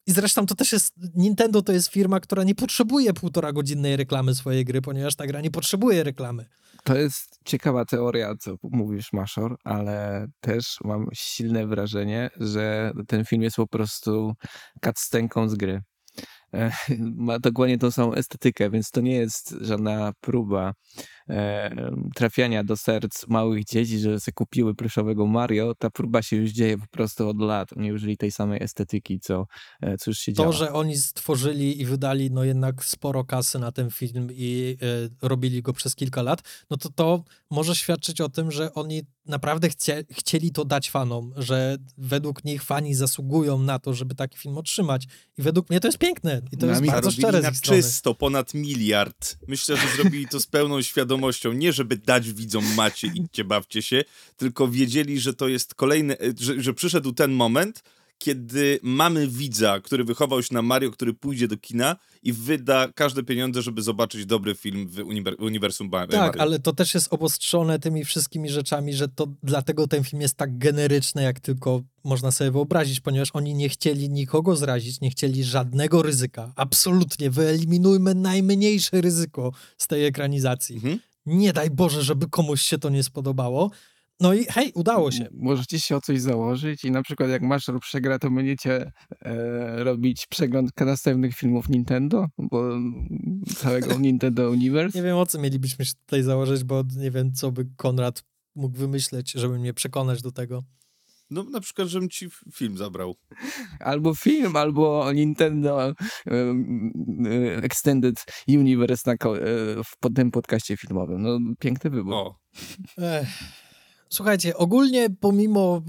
I zresztą to też jest. Nintendo to jest firma, która nie potrzebuje półtora godzinnej reklamy swojej gry, ponieważ ta gra nie potrzebuje reklamy. To jest ciekawa teoria, co mówisz, Maszor, ale też mam silne wrażenie, że ten film jest po prostu cutscenką z gry. E, Ma dokładnie tą samą estetykę, więc to nie jest żadna próba trafiania do serc małych dzieci, że sobie kupiły pluszowego Mario. Ta próba się już dzieje po prostu od lat. Oni użyli tej samej estetyki, co, e, co już się To, działo. że oni stworzyli i wydali no jednak sporo kasy na ten film i e, robili go przez kilka lat, no to to może świadczyć o tym, że oni naprawdę chcie, chcieli to dać fanom, że według nich fani zasługują na to, żeby taki film otrzymać. I według mnie to jest piękne i to Na jest bardzo szczere na czysto ponad miliard. Myślę, że zrobili to z pełną świadomością. Nie, żeby dać widzom macie, idźcie, bawcie się, tylko wiedzieli, że to jest kolejny, e, że, że przyszedł ten moment, kiedy mamy widza, który wychował się na Mario, który pójdzie do kina i wyda każde pieniądze, żeby zobaczyć dobry film w uniwer- uniwersum Tak, Mario. ale to też jest obostrzone tymi wszystkimi rzeczami, że to dlatego ten film jest tak generyczny, jak tylko można sobie wyobrazić, ponieważ oni nie chcieli nikogo zrazić, nie chcieli żadnego ryzyka. Absolutnie, wyeliminujmy najmniejsze ryzyko z tej ekranizacji. Mhm. Nie daj Boże, żeby komuś się to nie spodobało. No i hej, udało się. Możecie się o coś założyć i na przykład jak Maszor przegra, to będziecie e, robić przegląd następnych filmów Nintendo, bo całego (laughs) Nintendo Universe. Nie wiem, o co mielibyśmy się tutaj założyć, bo nie wiem, co by Konrad mógł wymyśleć, żeby mnie przekonać do tego. No na przykład, żebym ci film zabrał. Albo film, albo Nintendo e, e, Extended Universe na, e, w pod tym podcaście filmowym. No piękny wybór. O, Ech. Słuchajcie, ogólnie pomimo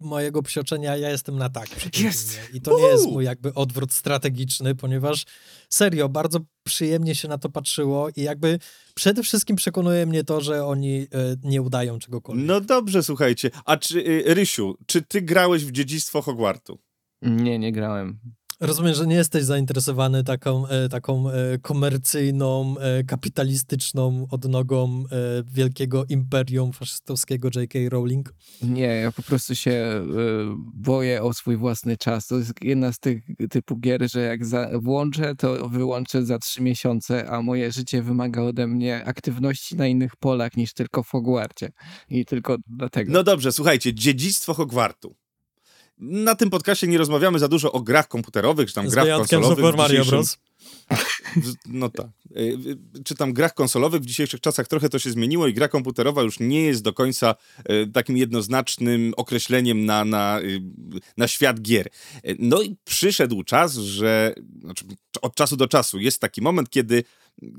mojego psioczenia, ja jestem na tak Jest! I to nie jest Uhu! mój jakby odwrót strategiczny, ponieważ serio, bardzo przyjemnie się na to patrzyło i jakby przede wszystkim przekonuje mnie to, że oni e, nie udają czegokolwiek. No dobrze, słuchajcie. A czy, y, Rysiu, czy ty grałeś w Dziedzictwo Hogwartu? Nie, nie grałem. Rozumiem, że nie jesteś zainteresowany taką, e, taką e, komercyjną, e, kapitalistyczną odnogą wielkiego imperium faszystowskiego J.K. Rowling. Nie, ja po prostu się boję o swój własny czas. To jest jedna z tych typu gier, że jak za, włączę, to wyłączę za trzy miesiące, a moje życie wymaga ode mnie aktywności na innych polach niż tylko w Hogwarcie. I tylko dlatego. No dobrze, słuchajcie, Dziedzictwo Hogwartu. Na tym podcaście nie rozmawiamy za dużo o grach komputerowych, czy tam Z grach konsolowych. Super Mario Bros. No tak. Y, Czy tam grach konsolowych w dzisiejszych czasach trochę to się zmieniło i gra komputerowa już nie jest do końca y, takim jednoznacznym określeniem na, na, y, na świat gier. No i przyszedł czas, że znaczy, od czasu do czasu jest taki moment, kiedy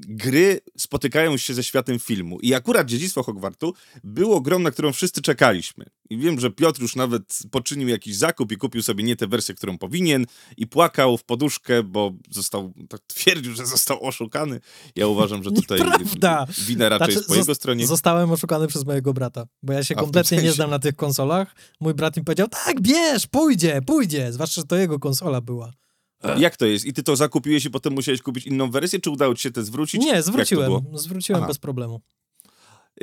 gry spotykają się ze światem filmu. I akurat Dziedzictwo Hogwartu było grą, na którą wszyscy czekaliśmy. I wiem, że Piotr już nawet poczynił jakiś zakup i kupił sobie nie tę wersję, którą powinien i płakał w poduszkę, bo został, tak twierdził, że został oszukany. Ja uważam, że tutaj Nieprawda. wina raczej jest po jego stronie. Zostałem oszukany przez mojego brata, bo ja się A, kompletnie nie sensie. znam na tych konsolach. Mój brat mi powiedział, tak, bierz, pójdzie, pójdzie. Zwłaszcza, że to jego konsola była. Jak to jest? I ty to zakupiłeś i potem musiałeś kupić inną wersję, czy udało ci się te zwrócić? Nie, zwróciłem, zwróciłem Aha. bez problemu.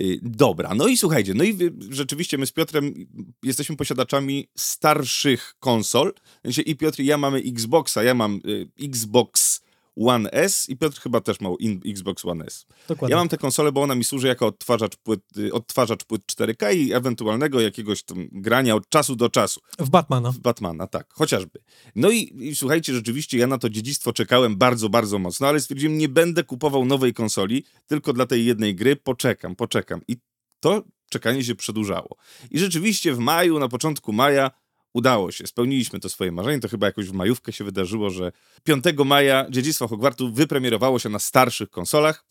Y, Dobra, no i słuchajcie, no i rzeczywiście my z Piotrem jesteśmy posiadaczami starszych konsol. Sensie I Piotr i ja mamy Xboxa, ja mam y, Xbox One S i Piotr chyba też ma Xbox One S. Dokładnie. Ja mam tę konsolę, bo ona mi służy jako odtwarzacz płyt, odtwarzacz płyt 4K i ewentualnego jakiegoś tam grania od czasu do czasu. W Batmana. W Batmana, tak, chociażby. No i, i słuchajcie, rzeczywiście ja na to dziedzictwo czekałem bardzo, bardzo mocno, ale stwierdziłem, nie będę kupował nowej konsoli, tylko dla tej jednej gry, poczekam, poczekam. I to czekanie się przedłużało. I rzeczywiście w maju, na początku maja udało się, spełniliśmy to swoje marzenie, to chyba jakoś w majówkę się wydarzyło, że 5 maja Dziedzictwo Hogwartu wypremierowało się na starszych konsolach.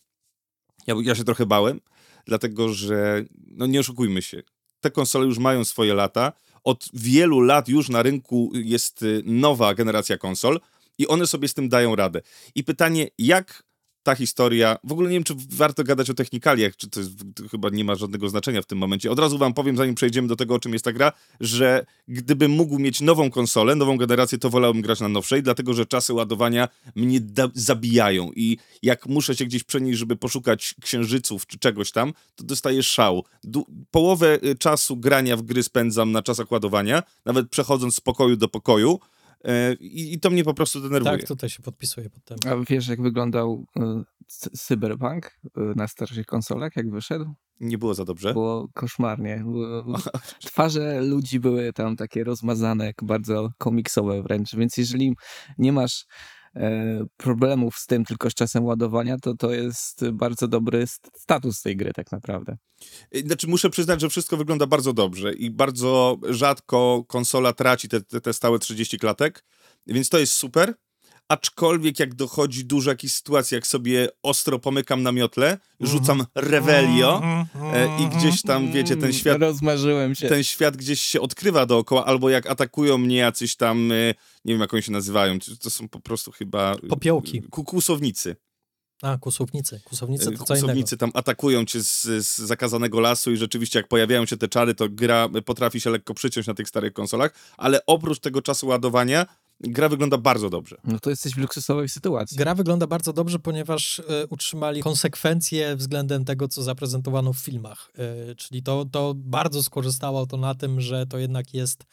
Ja, ja się trochę bałem, dlatego że, no nie oszukujmy się, te konsole już mają swoje lata, od wielu lat już na rynku jest y, nowa generacja konsol i one sobie z tym dają radę. I pytanie, jak ta historia, w ogóle nie wiem, czy warto gadać o technikaliach, czy to, jest, to chyba nie ma żadnego znaczenia w tym momencie. Od razu wam powiem, zanim przejdziemy do tego, o czym jest ta gra, że gdybym mógł mieć nową konsolę, nową generację, to wolałbym grać na nowszej, dlatego że czasy ładowania mnie zabijają i jak muszę się gdzieś przenieść, żeby poszukać księżyców czy czegoś tam, to dostaję szału. Du- połowę y, czasu grania w gry spędzam na czasach ładowania, nawet przechodząc z pokoju do pokoju i, i to mnie po prostu denerwuje. Tak, tutaj się podpisuję pod tym. A wiesz, jak wyglądał y, cy- Cyberpunk y, na starszych konsolach, jak wyszedł? Nie było za dobrze. Było koszmarnie. (laughs) Było, twarze ludzi były tam takie rozmazane, jak bardzo komiksowe wręcz, więc jeżeli nie masz e, problemów z tym, tylko z czasem ładowania, to to jest bardzo dobry st- status tej gry tak naprawdę. Znaczy, muszę przyznać, że wszystko wygląda bardzo dobrze i bardzo rzadko konsola traci te, te, te stałe 30 klatek, więc to jest super. Aczkolwiek jak dochodzi dużo jakichś sytuacji, jak sobie ostro pomykam na miotle, rzucam revelio e, i gdzieś tam, wiecie, ten świat Rozmarzyłem się. ten świat gdzieś się odkrywa dookoła, albo jak atakują mnie jacyś tam, e, nie wiem jak oni się nazywają, to są po prostu chyba... e, Popiołki. ku- Kłusownicy. A, kusownicy. Kusownicy to co innego. Kłusownicy tam atakują cię z, z zakazanego lasu i rzeczywiście jak pojawiają się te czary, to gra potrafi się lekko przyciąć na tych starych konsolach, ale oprócz tego czasu ładowania, gra wygląda bardzo dobrze. No to jesteś w luksusowej sytuacji. Gra wygląda bardzo dobrze, ponieważ e, utrzymali konsekwencje względem tego, co zaprezentowano w filmach. E, czyli to, to bardzo skorzystało to na tym, że to jednak jest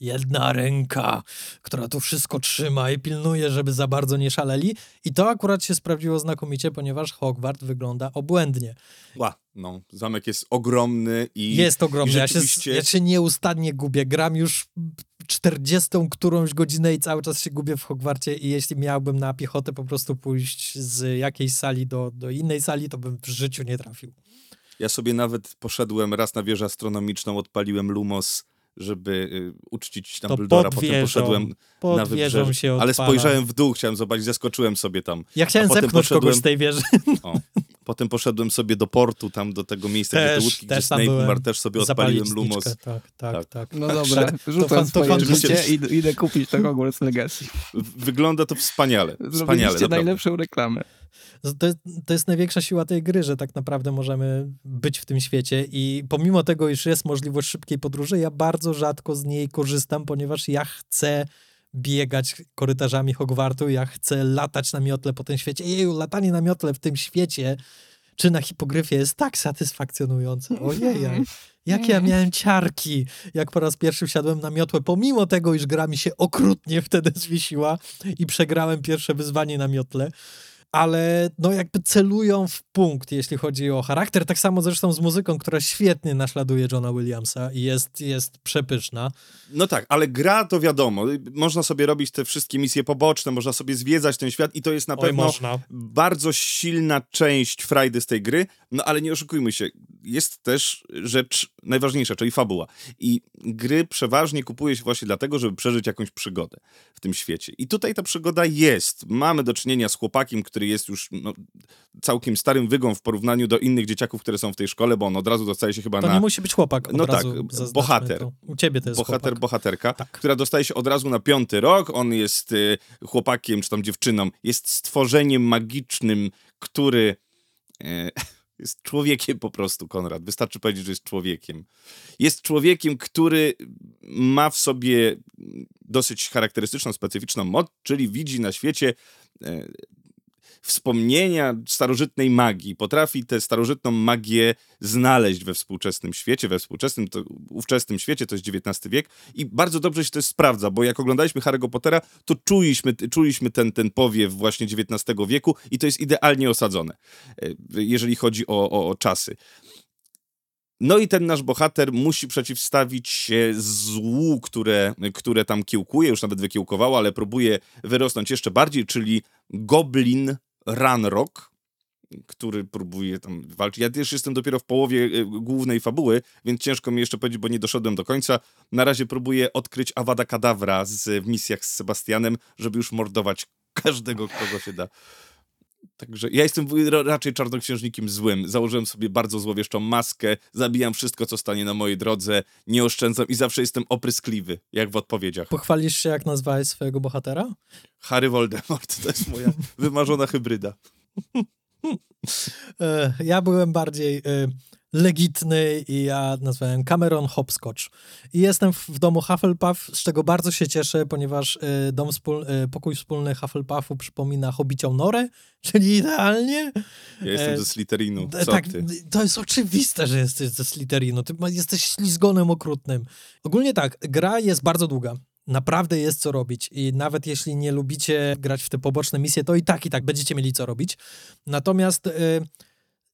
jedna ręka, która tu wszystko trzyma i pilnuje, żeby za bardzo nie szaleli. I to akurat się sprawdziło znakomicie, ponieważ Hogwart wygląda obłędnie. Ła, no, zamek jest ogromny i... Jest ogromny. i Ja się, rzeczywiście- ja się nieustannie gubię. Gram już 40 którąś godzinę i cały czas się gubię w Hogwarcie i jeśli miałbym na piechotę po prostu pójść z jakiejś sali do, do innej sali, to bym w życiu nie trafił. Ja sobie nawet poszedłem raz na wieżę astronomiczną, odpaliłem Lumos, żeby y, uczcić To Dumbledora, potem wieżą, poszedłem na wybrzeże, się ale spojrzałem w dół, chciałem zobaczyć, zaskoczyłem sobie tam. Ja chciałem zepchnąć kogoś z tej wieży. (laughs) O. Potem poszedłem sobie do portu, tam do tego miejsca, gdzie Też- te łódki, też gdzie tam byłem. umarł, też sobie odpaliłem Lumos. Tak, tak, Tak. tak. No dobra, To rzucam fan- to swoje fantastycznie. życie i idę kupić to Hogwarts Legacy. Wygląda to wspaniale. Wspaniale, Zrobiliście naprawdę. najlepszą reklamę. To jest, to jest największa siła tej gry, że tak naprawdę możemy być w tym świecie i pomimo tego, iż jest możliwość szybkiej podróży, ja bardzo rzadko z niej korzystam, ponieważ ja chcę biegać korytarzami Hogwartu, ja chcę latać na miotle po tym świecie. Jeju, latanie na miotle w tym świecie czy na hipogryfie jest tak satysfakcjonujące. (laughs) Ojej, jak ja miałem ciarki, jak po raz pierwszy wsiadłem na miotłę, pomimo tego, iż gra mi się okrutnie wtedy zwiesiła i przegrałem pierwsze wyzwanie na miotle ale no jakby celują w punkt, jeśli chodzi o charakter. Tak samo zresztą z muzyką, która świetnie naśladuje Johna Williamsa i jest, jest przepyszna. No tak, ale gra to wiadomo. Można sobie robić te wszystkie misje poboczne, można sobie zwiedzać ten świat i to jest na Oj, pewno można. bardzo silna część frajdy z tej gry, no ale nie oszukujmy się, jest też rzecz najważniejsza, czyli fabuła. I gry przeważnie kupuje się właśnie dlatego, żeby przeżyć jakąś przygodę w tym świecie. I tutaj ta przygoda jest. Mamy do czynienia z chłopakiem, który jest już no, całkiem starym wygą w porównaniu do innych dzieciaków, które są w tej szkole, bo on od razu dostaje się chyba To na... nie musi być chłopak. Od No razu tak, bohater. To. U ciebie to jest bohater, chłopak. bohaterka, Tak. która dostaje się od razu na piąty rok. On jest y, chłopakiem, czy tam dziewczyną, jest stworzeniem magicznym, który e, jest człowiekiem po prostu, Konrad. Wystarczy powiedzieć, że jest człowiekiem. Jest człowiekiem, który ma w sobie dosyć charakterystyczną, specyficzną moc, czyli widzi na świecie e, wspomnienia starożytnej magii. Potrafi tę starożytną magię znaleźć we współczesnym świecie, we współczesnym, to, ówczesnym świecie, to jest XIX wiek i bardzo dobrze się to sprawdza, bo jak oglądaliśmy Harry'ego Pottera, to czuliśmy, czuliśmy ten, ten powiew właśnie XIX wieku i to jest idealnie osadzone, e, jeżeli chodzi o, o, o czasy. No i ten nasz bohater musi przeciwstawić się złu, które, które tam kiełkuje, już nawet wykiełkowało, ale próbuje wyrosnąć jeszcze bardziej, czyli Goblin Ranrock, który próbuje tam walczyć. Ja też jestem dopiero w połowie y, głównej fabuły, więc ciężko mi jeszcze powiedzieć, bo nie doszedłem do końca. Na razie próbuję odkryć Awada Kadawra z, w misjach z Sebastianem, żeby już mordować każdego, kogo się da. Także ja jestem raczej czarnoksiężnikiem złym. Założyłem sobie bardzo złowieszczą maskę, zabijam wszystko, co stanie na mojej drodze, nie oszczędzam i zawsze jestem opryskliwy, jak w odpowiedziach. Pochwalisz się, jak nazwałeś swojego bohatera? Harry Voldemort to jest moja (laughs) wymarzona hybryda. (laughs) E, Ja byłem bardziej e, legitny i ja nazwałem Cameron Hopscotch. I jestem w, domu Hufflepuff, z czego bardzo się cieszę, ponieważ e, dom wspól, pokój wspólny Hufflepuffu przypomina Hobicią Norę, (laughs) czyli idealnie. Ja jestem ze Slytherinu. Co tak, ty? to jest oczywiste, że jesteś ze Slytherinu. Ty jesteś ślizgonem okrutnym. Ogólnie tak, gra jest bardzo długa. Naprawdę jest co robić i nawet jeśli nie lubicie grać w te poboczne misje, to i tak, i tak będziecie mieli co robić. Natomiast y,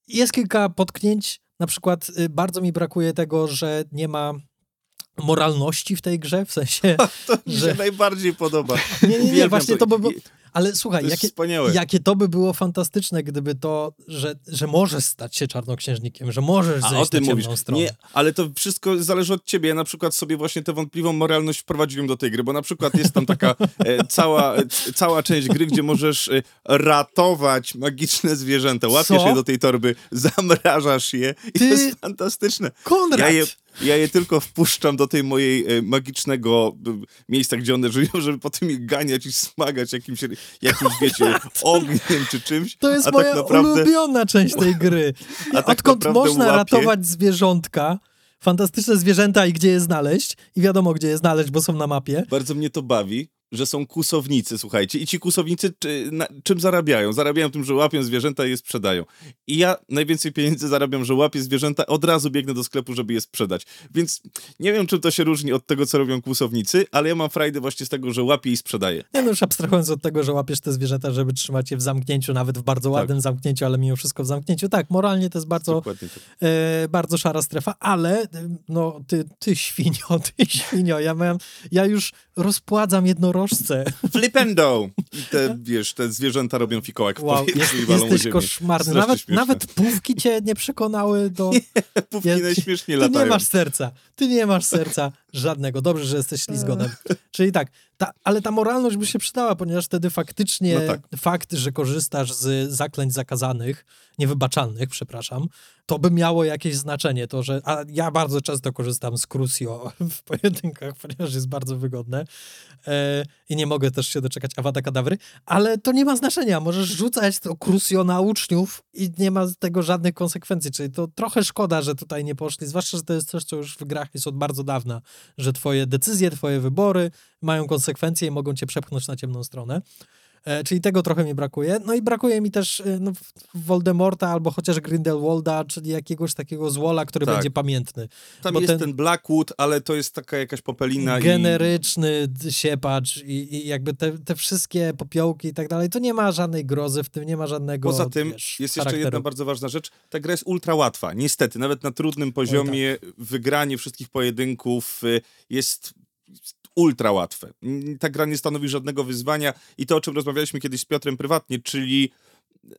jest kilka potknięć. Na przykład y, bardzo mi brakuje tego, że nie ma moralności w tej grze, w sensie, (laughs) To mi że- się najbardziej podoba. (laughs) Nie, nie, nie, właśnie to by było... I- Ale słuchaj, jakie, wspaniałe. jakie to by było fantastyczne, gdyby to, że, że możesz stać się czarnoksiężnikiem, że możesz A zejść o tym na ciemną mówisz. stronę. Nie, ale to wszystko zależy od ciebie. Ja na przykład sobie właśnie tę wątpliwą moralność wprowadziłem do tej gry, bo na przykład jest tam taka e, cała, e, cała część gry, gdzie możesz e, ratować magiczne zwierzęta. Łapiesz Co? je do tej torby, zamrażasz je i Ty- to jest fantastyczne. Konrad! Ja je, ja je tylko wpuszczam do tej mojej e, magicznego miejsca, gdzie one żyją, żeby potem je ganiać i smagać jakimś, jakimś wiecie, (laughs) ogniem czy czymś. To jest a moja tak naprawdę... ulubiona część tej gry. A tak Odkąd można łapie- ratować zwierzątka, fantastyczne zwierzęta i gdzie je znaleźć, i wiadomo gdzie je znaleźć, bo są na mapie. Bardzo mnie to bawi, że są kusownicy, słuchajcie. I ci kusownicy czy, na, czym zarabiają? Zarabiają tym, że łapią zwierzęta i je sprzedają. I ja najwięcej pieniędzy zarabiam, że łapię zwierzęta, od razu biegnę do sklepu, żeby je sprzedać. Więc nie wiem, czym to się różni od tego, co robią kusownicy, ale ja mam frajdę właśnie z tego, że łapię i sprzedaję. Nie no, już abstrahując od tego, że łapiesz te zwierzęta, żeby trzymać je w zamknięciu, nawet w bardzo ładnym zamknięciu, ale mimo wszystko w zamknięciu. Tak, moralnie to jest bardzo, tak. e, bardzo szara strefa, ale no ty, ty świnio, ty świnio, ja, miałem, ja już rozpładzam jednorożce. Flipendo! (laughs) I te, wiesz, te zwierzęta robią fikołek w Wow, powietrzu jest, i walą jesteś koszmarny. Nawet, nawet pówki cię nie przekonały do... (laughs) Pówki Ja- najśmieszniej Ty latają. nie masz serca. Ty nie masz serca. Żadnego. Dobrze, że jesteś ślizgonem. Czyli tak, ta, ale ta moralność by się przydała, ponieważ wtedy faktycznie No tak. fakt, że korzystasz z zaklęć zakazanych, niewybaczalnych, przepraszam, to by miało jakieś znaczenie. To, że, a ja bardzo często korzystam z Crucio w pojedynkach, ponieważ jest bardzo wygodne e, i nie mogę też się doczekać Awada Kadawry, ale to nie ma znaczenia. Możesz rzucać to Crucio na uczniów i nie ma z tego żadnych konsekwencji, czyli to trochę szkoda, że tutaj nie poszli, zwłaszcza, że to jest coś, co już w grach jest od bardzo dawna, że twoje decyzje, twoje wybory mają konsekwencje i mogą cię przepchnąć na ciemną stronę. E, czyli tego trochę mi brakuje. No i brakuje mi też e, no, Voldemorta albo chociaż Grindelwalda, czyli jakiegoś takiego złola, który Tak. będzie pamiętny. Tam Bo jest ten- ten... Blackwood, ale to jest taka jakaś popelina i... generyczny d- siepacz i, i jakby te, te wszystkie popiołki i tak dalej, to nie ma żadnej grozy w tym, nie ma żadnego Poza tym wiesz, jest jeszcze charakteru. jedna bardzo ważna rzecz. Ta gra jest ultra łatwa. Niestety, nawet na trudnym poziomie tak. wygranie wszystkich pojedynków y, jest ultra łatwe. Ta gra nie stanowi żadnego wyzwania i to, o czym rozmawialiśmy kiedyś z Piotrem prywatnie, czyli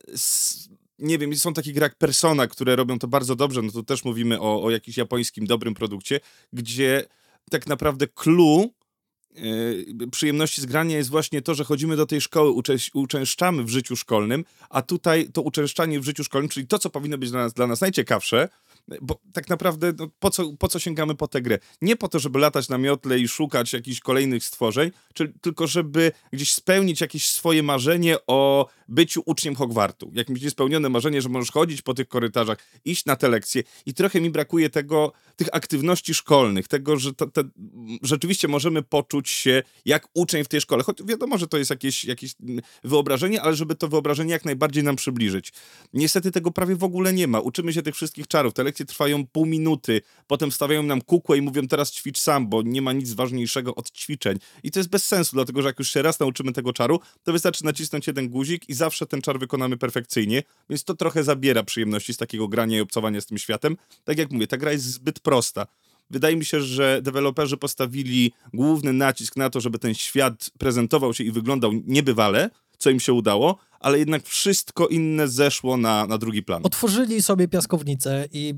s- nie wiem, są takie gry jak Persona, które robią to bardzo dobrze, no to też mówimy o, o jakimś japońskim dobrym produkcie, gdzie tak naprawdę clue yy, przyjemności z grania jest właśnie to, że chodzimy do tej szkoły, uczę- uczęszczamy w życiu szkolnym, a tutaj to uczęszczanie w życiu szkolnym, czyli to, co powinno być dla nas, dla nas najciekawsze, bo tak naprawdę no, po, co, po co sięgamy po tę grę? Nie po to, żeby latać na miotle i szukać jakichś kolejnych stworzeń, czy, tylko żeby gdzieś spełnić jakieś swoje marzenie o byciu uczniem Hogwartu. Jakieś niespełnione marzenie, że możesz chodzić po tych korytarzach, iść na te lekcje i trochę mi brakuje tego, tych aktywności szkolnych, tego, że to, te, rzeczywiście możemy poczuć się jak uczeń w tej szkole. Choć wiadomo, że to jest jakieś, jakieś wyobrażenie, ale żeby to wyobrażenie jak najbardziej nam przybliżyć. Niestety tego prawie w ogóle nie ma. Uczymy się tych wszystkich czarów. Te lekcje trwają pół minuty, potem stawiają nam kukłę i mówią teraz ćwicz sam, bo nie ma nic ważniejszego od ćwiczeń. I to jest bez sensu, dlatego że jak już się raz nauczymy tego czaru, to wystarczy nacisnąć jeden guzik i zawsze ten czar wykonamy perfekcyjnie, więc to trochę zabiera przyjemności z takiego grania i obcowania z tym światem. Tak jak mówię, ta gra jest zbyt prosta. Wydaje mi się, że deweloperzy postawili główny nacisk na to, żeby ten świat prezentował się i wyglądał niebywale, co im się udało, ale jednak wszystko inne zeszło na, na drugi plan. Otworzyli sobie piaskownicę i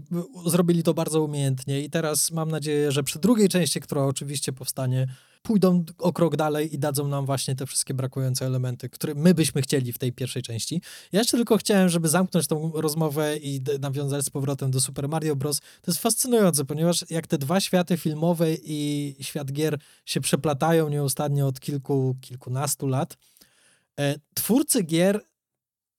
zrobili to bardzo umiejętnie i teraz mam nadzieję, że przy drugiej części, która oczywiście powstanie, pójdą o krok dalej i dadzą nam właśnie te wszystkie brakujące elementy, które my byśmy chcieli w tej pierwszej części. Ja jeszcze tylko chciałem, żeby zamknąć tą rozmowę i nawiązać z powrotem do Super Mario Bros. To jest fascynujące, ponieważ jak te dwa światy filmowe i świat gier się przeplatają nieustannie od kilku, kilkunastu lat, twórcy gier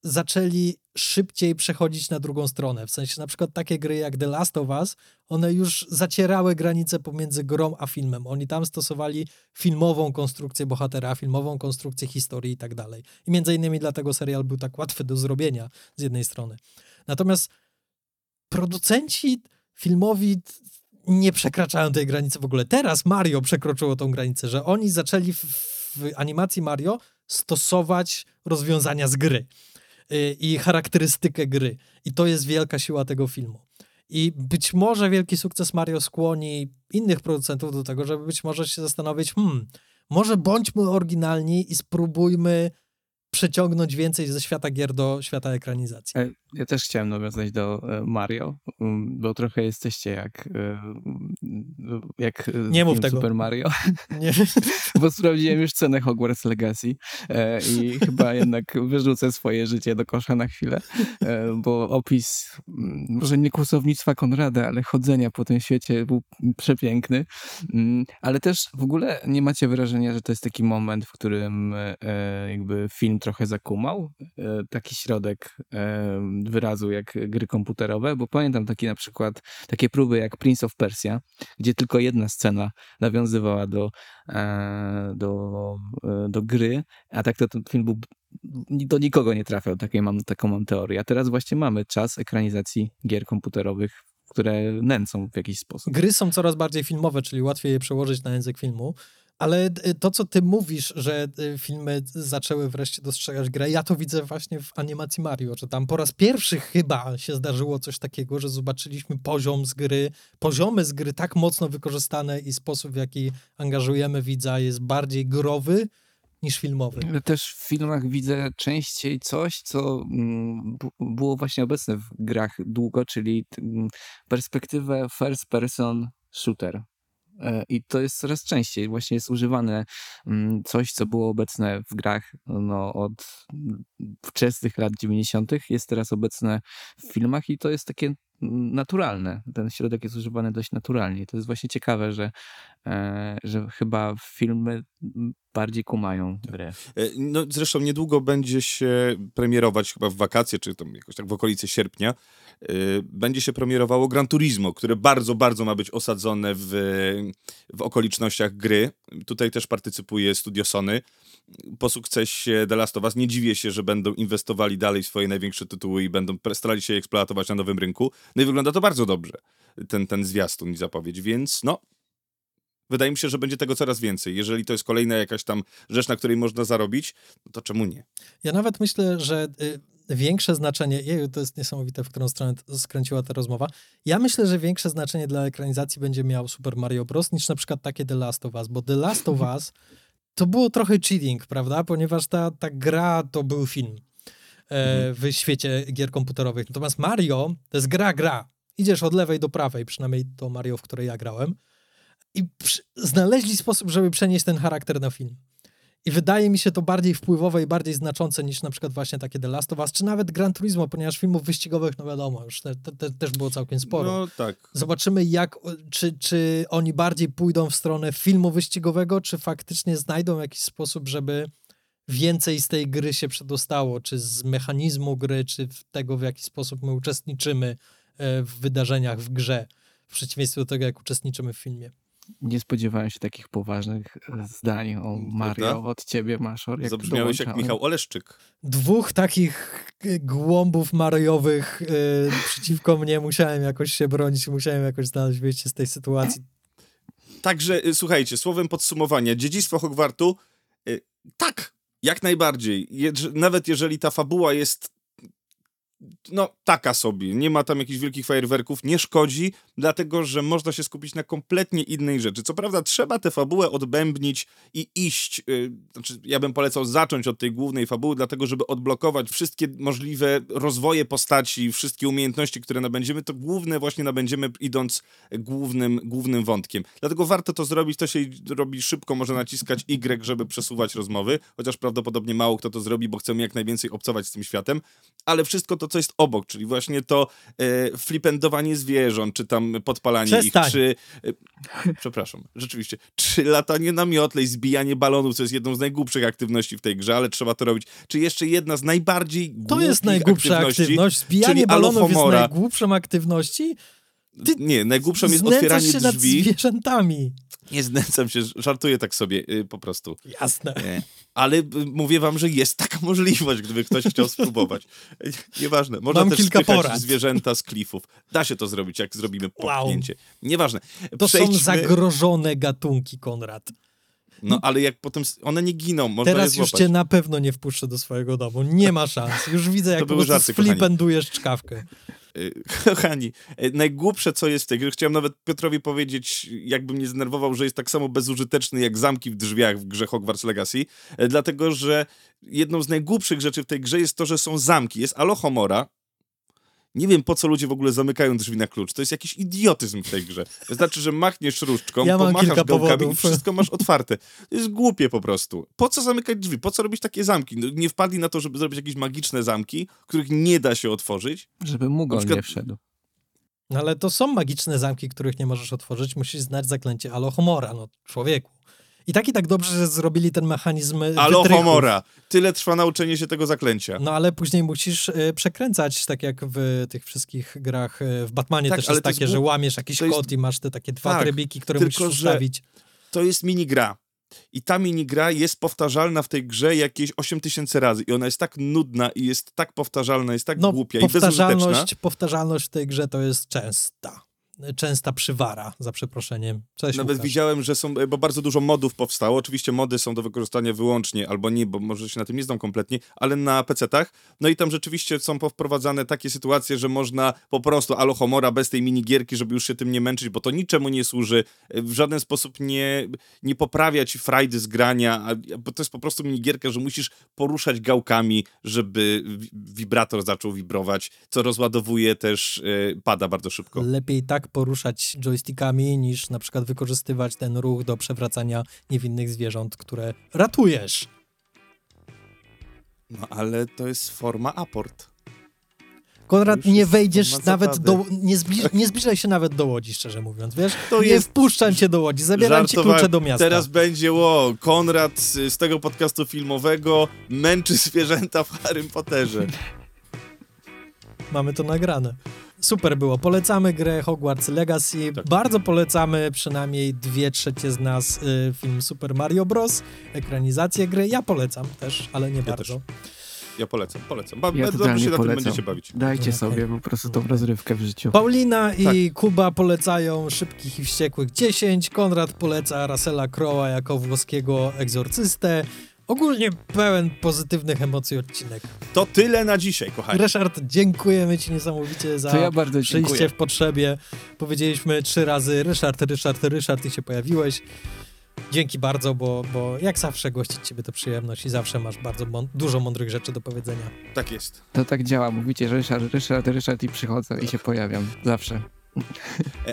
zaczęli szybciej przechodzić na drugą stronę. W sensie na przykład takie gry jak The Last of Us, one już zacierały granice pomiędzy grą a filmem. Oni tam stosowali filmową konstrukcję bohatera, filmową konstrukcję historii i tak dalej. I między innymi dlatego serial był tak łatwy do zrobienia z jednej strony. Natomiast producenci filmowi nie przekraczają tej granicy w ogóle. Teraz Mario przekroczyło tą granicę, że oni zaczęli w, w animacji Mario stosować rozwiązania z gry y, i charakterystykę gry. I to jest wielka siła tego filmu. I być może wielki sukces Mario skłoni innych producentów do tego, żeby być może się zastanowić, hmm, może bądźmy oryginalni i spróbujmy przeciągnąć więcej ze świata gier do świata ekranizacji. E, Ja też chciałem nawiązać do e, Mario, um, bo trochę jesteście jak, e, mm, jak Nie mów tego. Super Mario, (laughs) Nie, (laughs) bo sprawdziłem już cenę Hogwarts Legacy i chyba jednak wyrzucę swoje życie do kosza na chwilę, bo opis, mm, może nie kłusownictwa Konrada, ale chodzenia po tym świecie był przepiękny, Mm, ale też w ogóle nie macie wrażenia, że to jest taki moment, w którym jakby film trochę zakumał, e, taki środek e, wyrazu jak gry komputerowe, bo pamiętam taki na przykład takie próby jak Prince of Persia, gdzie tylko jedna scena nawiązywała do, e, do, do gry, a tak to ten film był do nikogo nie trafiał, takie mam, taką mam teorię. A teraz właśnie mamy czas ekranizacji gier komputerowych, które nęcą w jakiś sposób. Gry są coraz bardziej filmowe, czyli łatwiej je przełożyć na język filmu. Ale y, to, co ty mówisz, że y, filmy zaczęły wreszcie dostrzegać grę, ja to widzę właśnie w animacji Mario, że tam po raz pierwszy chyba się zdarzyło coś takiego, że zobaczyliśmy poziom z gry, poziomy z gry tak mocno wykorzystane i sposób, w jaki angażujemy widza jest bardziej growy niż filmowy. Ale też w filmach widzę częściej coś, co mm, było właśnie obecne w grach długo, czyli mm, perspektywę first person shooter. E, I to jest coraz częściej. Właśnie jest używane mm, coś, co było obecne w grach no, od wczesnych lat 90., jest teraz obecne w filmach i to jest takie naturalne. Ten środek jest używany dość naturalnie. To jest właśnie ciekawe, że, że chyba filmy bardziej kumają grę. E, no, zresztą niedługo będzie się premierować, chyba w wakacje, czy tam jakoś tak w okolicy sierpnia, e, będzie się premierowało Gran Turismo, które bardzo, bardzo ma być osadzone w, w okolicznościach gry. Tutaj też partycypuje Studio Sony. Po sukcesie The Last of Us nie dziwię się, że będą inwestowali dalej w swoje największe tytuły i będą starali się je eksploatować na nowym rynku. No i wygląda to bardzo dobrze, ten, ten zwiastun i zapowiedź, więc no, wydaje mi się, że będzie tego coraz więcej. Jeżeli to jest kolejna jakaś tam rzecz, na której można zarobić, to czemu nie? Ja nawet myślę, że y, większe znaczenie, jeju, to jest niesamowite, w którą stronę skręciła ta rozmowa. Ja myślę, że większe znaczenie dla ekranizacji będzie miał Super Mario Bros. niż na przykład takie The Last of Us, bo The Last of (laughs) Us to było trochę cheating, prawda? Ponieważ ta, ta gra to był film e, w świecie gier komputerowych. Natomiast Mario to jest gra, gra. Idziesz od lewej do prawej, przynajmniej to Mario, w której ja grałem. I znaleźli sposób, żeby przenieść ten charakter na film. I wydaje mi się to bardziej wpływowe i bardziej znaczące niż na przykład właśnie takie The Last of Us, czy nawet Gran Turismo, ponieważ filmów wyścigowych, no wiadomo, już te, te, te, też było całkiem sporo. No tak. Zobaczymy, jak, czy, czy oni bardziej pójdą w stronę filmu wyścigowego, czy faktycznie znajdą jakiś sposób, żeby więcej z tej gry się przedostało, czy z mechanizmu gry, czy tego, w jaki sposób my uczestniczymy e, w wydarzeniach w grze, w przeciwieństwie do tego, jak uczestniczymy w filmie. Nie spodziewałem się takich poważnych e, zdań o Mario Prawda? od ciebie, Maszor. Jak Zabrzmiałeś jak Michał Oleszczyk. Dwóch takich e, głąbów mariowych yy, przeciwko mnie musiałem jakoś się bronić, musiałem jakoś znaleźć wyjście z tej sytuacji. Także słuchajcie, słowem podsumowania, dziedzictwo Hogwartu, yy, tak, jak najbardziej. Je, nawet jeżeli ta fabuła jest no, taka sobie. Nie ma tam jakichś wielkich fajerwerków, nie szkodzi, dlatego że można się skupić na kompletnie innej rzeczy. Co prawda, trzeba tę fabułę odbębnić i iść. Yy, znaczy, ja bym polecał zacząć od tej głównej fabuły, dlatego żeby odblokować wszystkie możliwe rozwoje postaci, wszystkie umiejętności, które nabędziemy, to główne właśnie nabędziemy idąc głównym, głównym wątkiem. Dlatego warto to zrobić. To się robi szybko, można naciskać Y, żeby przesuwać rozmowy, chociaż prawdopodobnie mało kto to zrobi, bo chcemy jak najwięcej obcować z tym światem, ale wszystko to, co jest obok, czyli właśnie to e, flipendowanie zwierząt, czy tam podpalanie Przestań. ich, czy... E, przepraszam, rzeczywiście, czy latanie na miotle i zbijanie balonów, co jest jedną z najgłupszych aktywności w tej grze, ale trzeba to robić. Czy jeszcze jedna z najbardziej To jest najgłupsza aktywność, zbijanie balonów jest najgłupszą aktywności? Ty nie, najgłupszą jest otwieranie się drzwi. Nad zwierzętami. Nie znęcam się, żartuję tak sobie yy, po prostu. Jasne. Ale y, mówię wam, że jest taka możliwość, gdyby ktoś chciał spróbować. Nieważne. Można Mam też kilka porad. zwierzęta z klifów. Da się to zrobić, jak zrobimy popchnięcie. Wow. Nieważne. To Przejdźmy... są zagrożone gatunki, Konrad. No ale jak potem one nie giną, można Teraz już cię na pewno nie wpuszczę do swojego domu. Nie ma szans. Już widzę, jak to po prostu flipendujesz czkawkę. (laughs) Kochani, y, najgłupsze co jest w tej grze, chciałem nawet Piotrowi powiedzieć, jakbym nie zdenerwował, że jest tak samo bezużyteczny jak zamki w drzwiach w grze Hogwarts Legacy, y, dlatego, że jedną z najgłupszych rzeczy w tej grze jest to, że są zamki. Jest Alohomora, nie wiem, po co ludzie w ogóle zamykają drzwi na klucz. To jest jakiś idiotyzm w tej grze. To znaczy, że machniesz różdżką, ja pomachasz gałkami powodów. i wszystko masz otwarte. To jest głupie po prostu. Po co zamykać drzwi? Po co robić takie zamki? No, nie wpadli na to, żeby zrobić jakieś magiczne zamki, których nie da się otworzyć. Żeby Mugol przykład... nie wszedł. No ale to są magiczne zamki, których nie możesz otworzyć. Musisz znać zaklęcie Alohomora, no człowieku. I tak i tak dobrze, że zrobili ten mechanizm Alohomora. Tyle trwa nauczenie się tego zaklęcia. No ale później musisz y, przekręcać, tak jak w tych wszystkich grach. Y, w Batmanie tak, też jest takie, jest... że łamiesz jakiś jest... kod i masz te takie dwa tak, trybiki, które tylko, musisz ustawić. To jest minigra. I ta minigra jest powtarzalna w tej grze jakieś 8 tysięcy razy. I ona jest tak nudna i jest tak powtarzalna, jest tak no, głupia i bezużyteczna. Powtarzalność w tej grze to jest częsta częsta przywara, za przeproszeniem. Cześć, Nawet Łukasz. widziałem, że są, bo bardzo dużo modów powstało. Oczywiście mody są do wykorzystania wyłącznie, albo nie, bo może się na tym nie znam kompletnie, ale na PC-tach. No i tam rzeczywiście są powprowadzane takie sytuacje, że można po prostu alohomora bez tej minigierki, żeby już się tym nie męczyć, bo to niczemu nie służy, w żaden sposób nie, nie poprawia ci frajdy z grania, bo to jest po prostu minigierka, że musisz poruszać gałkami, żeby wibrator zaczął wibrować, co rozładowuje też, yy, pada bardzo szybko. Lepiej tak tak poruszać joystickami, niż na przykład wykorzystywać ten ruch do przewracania niewinnych zwierząt, które ratujesz. No ale to jest forma aport. Konrad, nie wejdziesz nawet do... Nie, zbliż, nie zbliżaj się nawet do Łodzi, szczerze mówiąc, wiesz? To nie jest- wpuszczam cię do Łodzi, zabieram ci klucze do miasta. Teraz będzie, ło, Konrad z, z tego podcastu filmowego męczy zwierzęta w Harrym Potterze. Mamy to nagrane. Super było. Polecamy grę Hogwarts Legacy. Tak. Bardzo polecamy przynajmniej dwie trzecie z nas y, film Super Mario Bros. Ekranizację gry. Ja polecam też, ale nie bardzo. też. Ja polecam, polecam. Ba- Ja dobrze się na tym będziecie bawić. Dajcie Okej. sobie po prostu tą rozrywkę w życiu. Paulina Tak. i Kuba polecają Szybkich i Wściekłych 10. Konrad poleca Russella Crowe'a jako włoskiego egzorcystę. Ogólnie pełen pozytywnych emocji odcinek. To tyle na dzisiaj, kochani. Ryszard, dziękujemy Ci niesamowicie za To ja bardzo przyjście dziękuję. w potrzebie. Powiedzieliśmy trzy razy Ryszard, Ryszard, Ryszard i się pojawiłeś. Dzięki bardzo, bo, bo jak zawsze gościć Ciebie to przyjemność i zawsze masz bardzo mą- dużo mądrych rzeczy do powiedzenia. Tak jest. To tak działa, mówicie Ryszard, Ryszard, Ryszard i przychodzę i się pojawiam. Zawsze.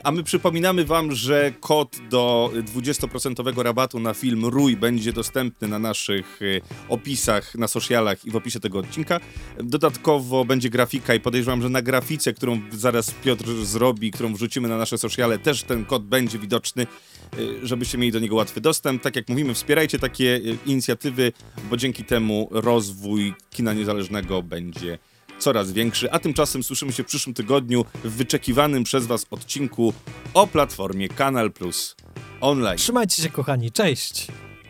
A my przypominamy wam, że kod do 20% rabatu na film Rój będzie dostępny na naszych e, opisach, na socialach i w opisie tego odcinka. Dodatkowo będzie grafika i podejrzewam, że na grafice, którą zaraz Piotr zrobi, którą wrzucimy na nasze sociale, też ten kod będzie widoczny, e, żebyście mieli do niego łatwy dostęp. Tak jak mówimy, wspierajcie takie e, inicjatywy, bo dzięki temu rozwój kina niezależnego będzie coraz większy, a tymczasem słyszymy się w przyszłym tygodniu w wyczekiwanym przez Was odcinku o platformie Kanal Plus online. Trzymajcie się, kochani. Cześć!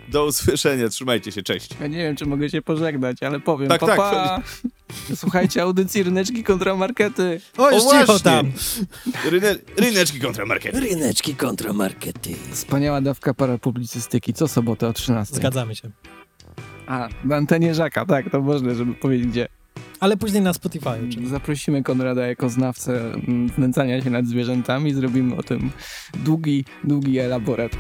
Do usłyszenia, trzymajcie się, cześć. Ja nie wiem, czy mogę się pożegnać, ale powiem. Tak, pa, tak. pa. (laughs) Słuchajcie audycji Ryneczki kontra Markety. O, już cicho tam! Ryne, ryneczki kontra market. Ryneczki kontra markety. Wspaniała dawka parapublicystyki. Co sobotę o 13. Zgadzamy się. A, na antenie Żaka, tak, to można, żeby powiedzieć gdzie. Ale później na Spotify. oczywiście. Zaprosimy Konrada jako znawcę znęcania się nad zwierzętami. Zrobimy o tym długi, długi elaborat.